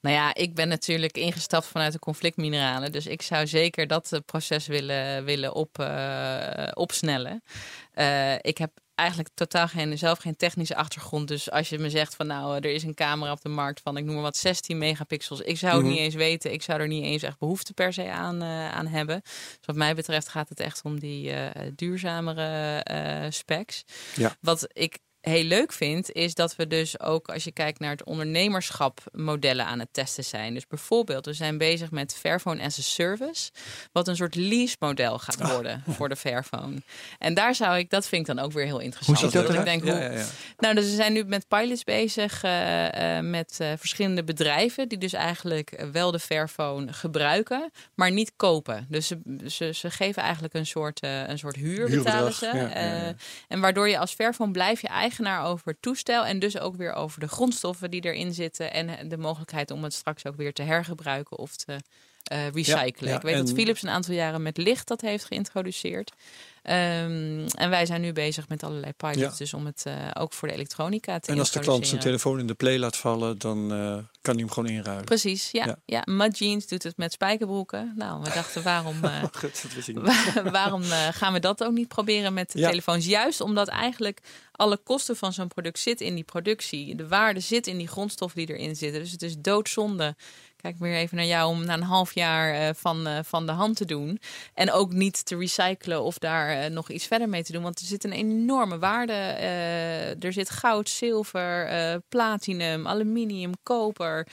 Nou ja, ik ben natuurlijk ingestapt vanuit de conflictmineralen. Dus ik zou zeker dat proces willen, willen op, opsnellen. Ik heb eigenlijk totaal geen, zelf geen technische achtergrond. Dus als je me zegt van nou, er is een camera op de markt van, ik noem maar wat, 16 megapixels. Ik zou het Mhm. niet eens weten. Ik zou er niet eens echt behoefte per se aan, eh, aan hebben. Dus wat mij betreft gaat het echt om die eh, duurzamere eh, specs. Ja. Wat ik heel leuk vind, is dat we dus ook als je kijkt naar het ondernemerschap modellen aan het testen zijn. Dus bijvoorbeeld, we zijn bezig met Fairphone as a Service, wat een soort lease model gaat Ah. worden voor de Fairphone. En daar zou ik, dat vind ik dan ook weer heel interessant. Hoe ziet dat ik eruit? denk, Ja, hoe, ja, ja. nou, dus we zijn nu met pilots bezig eh, eh, met eh, verschillende bedrijven die dus eigenlijk wel de Fairphone gebruiken, maar niet kopen. Dus ze, ze, ze geven eigenlijk een soort, eh, een soort huur betalen ze. ja, ja, ja. Eh, en waardoor je als Fairphone blijf je eigenaar over het toestel en dus ook weer over de grondstoffen die erin zitten en de mogelijkheid om het straks ook weer te hergebruiken of te eh, recyclen. ja, Ik weet dat Philips een aantal jaren met licht dat heeft geïntroduceerd. Ehm, en wij zijn nu bezig met allerlei pilots, Ja. dus om het eh, ook voor de elektronica te En als de klant zijn telefoon in de play laat vallen, dan eh, kan hij hem gewoon inruilen. Precies, ja. Ja. ja. Mud Jeans doet het met spijkerbroeken. Nou, we dachten waarom. [laughs] Wa- waarom gaan we dat ook niet proberen met de Ja. telefoons? Juist omdat eigenlijk alle kosten van zo'n product zit in die productie. De waarde zit in die grondstoffen die erin zitten. Dus het is doodzonde. Kijk weer even naar jou om na een half jaar eh, van, eh, van de hand te doen. En ook niet te recyclen of daar eh, nog iets verder mee te doen. Want er zit een enorme waarde. er zit goud, zilver, platinum, aluminium, koper.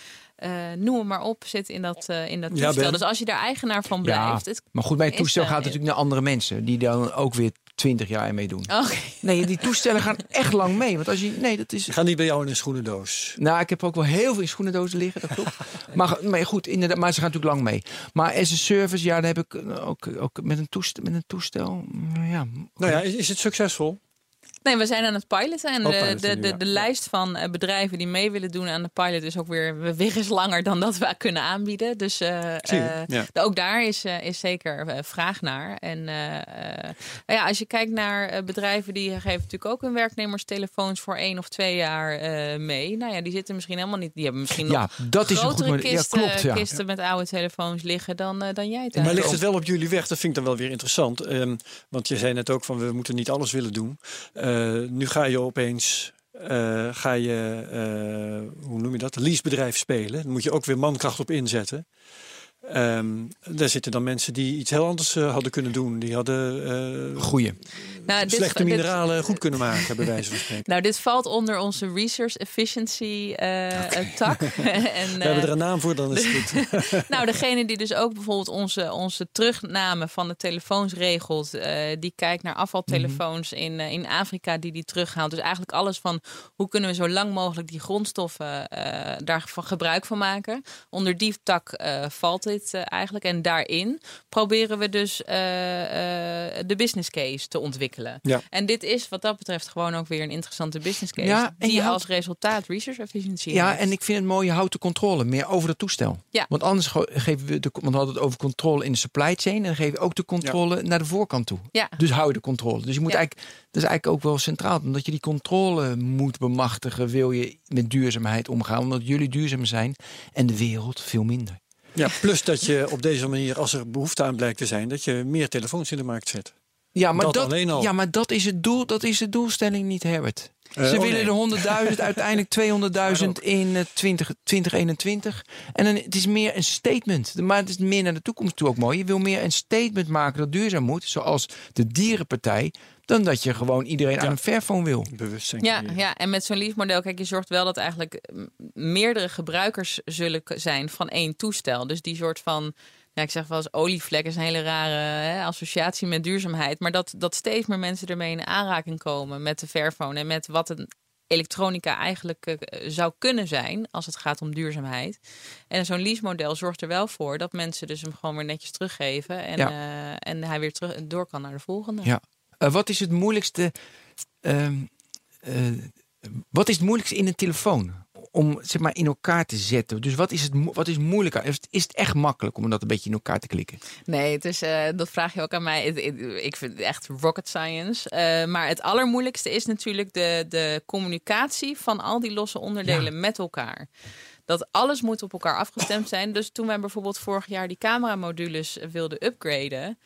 noem het maar op, zit in dat, in dat Ja, toestel. Ben. Dus als je daar eigenaar van blijft. het Maar goed, bij het toestel gaat het natuurlijk naar andere mensen. Die dan ook weer twintig jaar mee doen. Oké. Nee, die toestellen gaan echt lang mee. Want als je... Nee, dat is... Gaan niet bij jou in een schoenendoos. Nou, ik heb ook wel heel veel in schoenendozen liggen, dat klopt. [laughs] maar, maar goed, inderdaad, maar ze gaan natuurlijk lang mee. Maar as a service, ja, daar heb ik ook, ook met, een toestel, met een toestel. mm, Ja, Nou ja, is, is het succesvol? Nee, we zijn aan het piloten. En Oh, de, piloten de, nu, de, ja. de lijst van eh, bedrijven die mee willen doen aan de pilot is ook weer weer eens langer dan dat we kunnen aanbieden. Dus eh, je, eh, ja. ook daar is, eh, is zeker vraag naar. En eh, eh, nou ja, als je kijkt naar eh, bedrijven die geven natuurlijk ook hun werknemers telefoons voor één of twee jaar eh, mee. Nou ja, die zitten misschien helemaal niet. Die hebben misschien nog ja dat is een goed grotere model. Ja, kisten, klopt, ja. kisten met oude telefoons liggen dan, dan jij thuis. Maar ligt het wel op jullie weg? Dat vind ik dan wel weer interessant. Ehm, want je zei net ook van we moeten niet alles willen doen. Eh, nu ga je opeens eh, ga je, eh, hoe noem je dat, leasebedrijf spelen. Dan moet je ook weer mankracht op inzetten. Ehm, daar zitten dan mensen die iets heel anders eh, hadden kunnen doen. Die hadden eh, Goeie. Nou, slechte dit- mineralen goed kunnen maken, bij wijze van [laughs] spreken. Nou, dit valt onder onze research efficiency eh, eh, tak. [laughs] [laughs] en, We hebben er een naam voor, dan is het goed. nou, degene die dus ook bijvoorbeeld onze, onze terugname van de telefoons regelt, eh, die kijkt naar afvaltelefoons Mhm. in, in Afrika die die terughaalt. Dus eigenlijk alles van hoe kunnen we zo lang mogelijk die grondstoffen eh daarvan gebruik van maken. Onder die tak eh, valt dit eh, eigenlijk. En daarin proberen we dus eh, eh, de business case te ontwikkelen. Ja. En dit is wat dat betreft gewoon ook weer een interessante business case. Ja, en die je houdt- als resultaat research efficiency Ja, heeft. en ik vind het mooi, je houdt de controle meer over het toestel. Ja. Want anders ge- geven we de, want we hadden het over controle in de supply chain. En dan geven we ook de controle naar de voorkant toe. Ja. Dus hou je de controle. Dus je moet Ja. eigenlijk, dat is eigenlijk ook wel centraal. Omdat je die controle moet bemachtigen, wil je met duurzaamheid omgaan. Omdat jullie duurzaam zijn en de wereld veel minder. Ja, plus dat je op deze manier, als er behoefte aan blijkt te zijn, dat je meer telefoons in de markt zet. Ja, maar Dat dat, alleen al. Ja, maar dat is het doel. Dat is de doelstelling niet, Herbert. Eh, Ze oh, willen nee. de 100.000, [laughs] uiteindelijk 200.000 in eh, 20, 2021. En dan, het is meer een statement. Maar het is meer naar de toekomst toe ook mooi. Je wil meer een statement maken dat duurzaam moet. Zoals de dierenpartij. Dan dat je gewoon iedereen aan een Fairphone wil. Bewustzijn. Ja, ja, en met zo'n leasemodel, kijk, je zorgt wel dat eigenlijk mm, meerdere gebruikers zullen zijn van één toestel. Dus die soort van, ja, ik zeg wel eens olievlek is een hele rare hè, associatie met duurzaamheid. Maar dat, dat steeds meer mensen ermee in aanraking komen met de Fairphone en met wat een elektronica eigenlijk eh, zou kunnen zijn als het gaat om duurzaamheid. En zo'n leasemodel zorgt er wel voor dat mensen dus hem gewoon weer netjes teruggeven en, Ja. eh, en hij weer terug door kan naar de volgende. Ja. Eh, wat is het moeilijkste? ehm, eh, wat is het moeilijkste in een telefoon? Om zeg maar in elkaar te zetten. Dus wat is het wat is moeilijker? Is het, is het echt makkelijk om dat een beetje in elkaar te klikken? Nee, het is, eh, dat vraag je ook aan mij. Ik vind het echt rocket science. Maar het allermoeilijkste is natuurlijk de, de communicatie van al die losse onderdelen met elkaar. Dat alles moet op elkaar afgestemd zijn. Dus toen wij bijvoorbeeld vorig jaar die cameramodules wilden upgraden.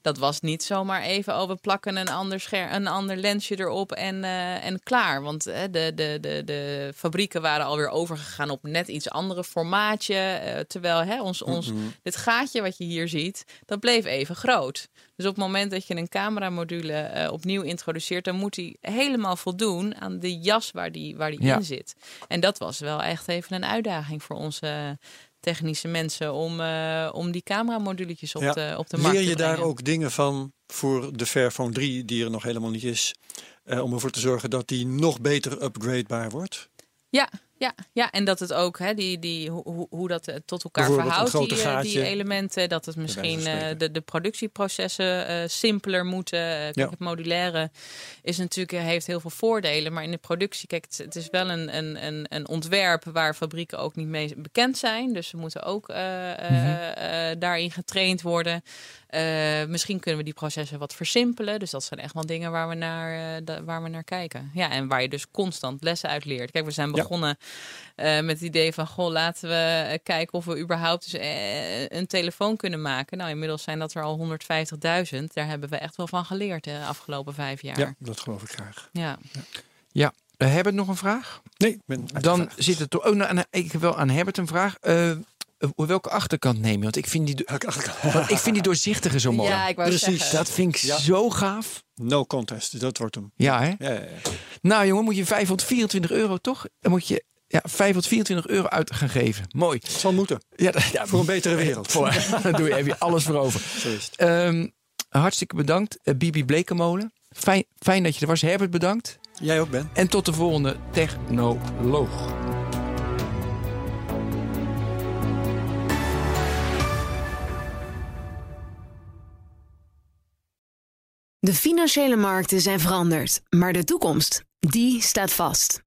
Dat was niet zomaar even, oh, we plakken een ander, scher een ander lensje erop en, uh, en klaar. Want uh, de, de, de, de fabrieken waren alweer overgegaan op net iets andere formaatje. Uh, terwijl hè, ons, ons, mm -hmm. dit gaatje wat je hier ziet, dat bleef even groot. Dus op het moment dat je een cameramodule opnieuw introduceert, dan moet die helemaal voldoen aan de jas waar die, waar die ja. in zit. En dat was wel echt even een uitdaging voor onze technische mensen om, uh, om die cameramoduletjes op, Ja. de, op de markt Leer te je daar ook dingen van voor de Fairphone 3, die er nog helemaal niet is, eh, om ervoor te zorgen dat die nog beter upgradebaar wordt? Ja, ja, ja, en dat het ook, hè, die, die, hoe, hoe- dat eh, tot elkaar verhoudt, die, eh, die elementen. Dat het misschien eh, de, de productieprocessen simpeler moeten. Kijk, Ja. Het modulaire is natuurlijk, heeft heel veel voordelen. Maar in de productie, kijk, het, het is wel een, een, een, een ontwerp waar fabrieken ook niet mee bekend zijn. Dus ze moeten ook Mhm. daarin getraind worden. Misschien kunnen we die processen wat versimpelen. Dus dat zijn echt wel dingen waar we naar, waar we naar kijken. Ja, en waar je dus constant lessen uit leert. Kijk, we zijn Ja. Eh, met het idee van... goh, laten we eh, kijken of we überhaupt dus, eh, een telefoon kunnen maken. Nou, inmiddels zijn dat er al 150.000. Daar hebben we echt wel van geleerd de afgelopen vijf jaar. Ja, dat geloof ik graag. ja. Ja, uh, Herbert nog een vraag? Nee, ben Dan zit het toch. Oh, nou, nou, ik heb wel aan Herbert een vraag. Eh, eh, welke achterkant neem je? Want ik vind die, [laughs] ik vind die doorzichtige zo mooi. ja, ik wou Precies. zeggen. Dat vind ik Ja. zo gaaf. No contest, dat wordt hem. Ja, hè? Ja, ja, ja. Nou, jongen, moet je 524 euro toch? Dan moet je ja, 524 euro uit gaan geven. Mooi. Het zal moeten. Ja, [laughs] Voor een betere [laughs] wereld. Voor, [laughs] daar doe je, heb je alles voor over. Zo is het. Ehm, hartstikke bedankt, eh, Bibi Blekemolen. Fijn, fijn dat je er was. Herbert, bedankt. Jij ook, Ben. En tot de volgende Technoloog. De financiële markten zijn veranderd, maar de toekomst, die staat vast.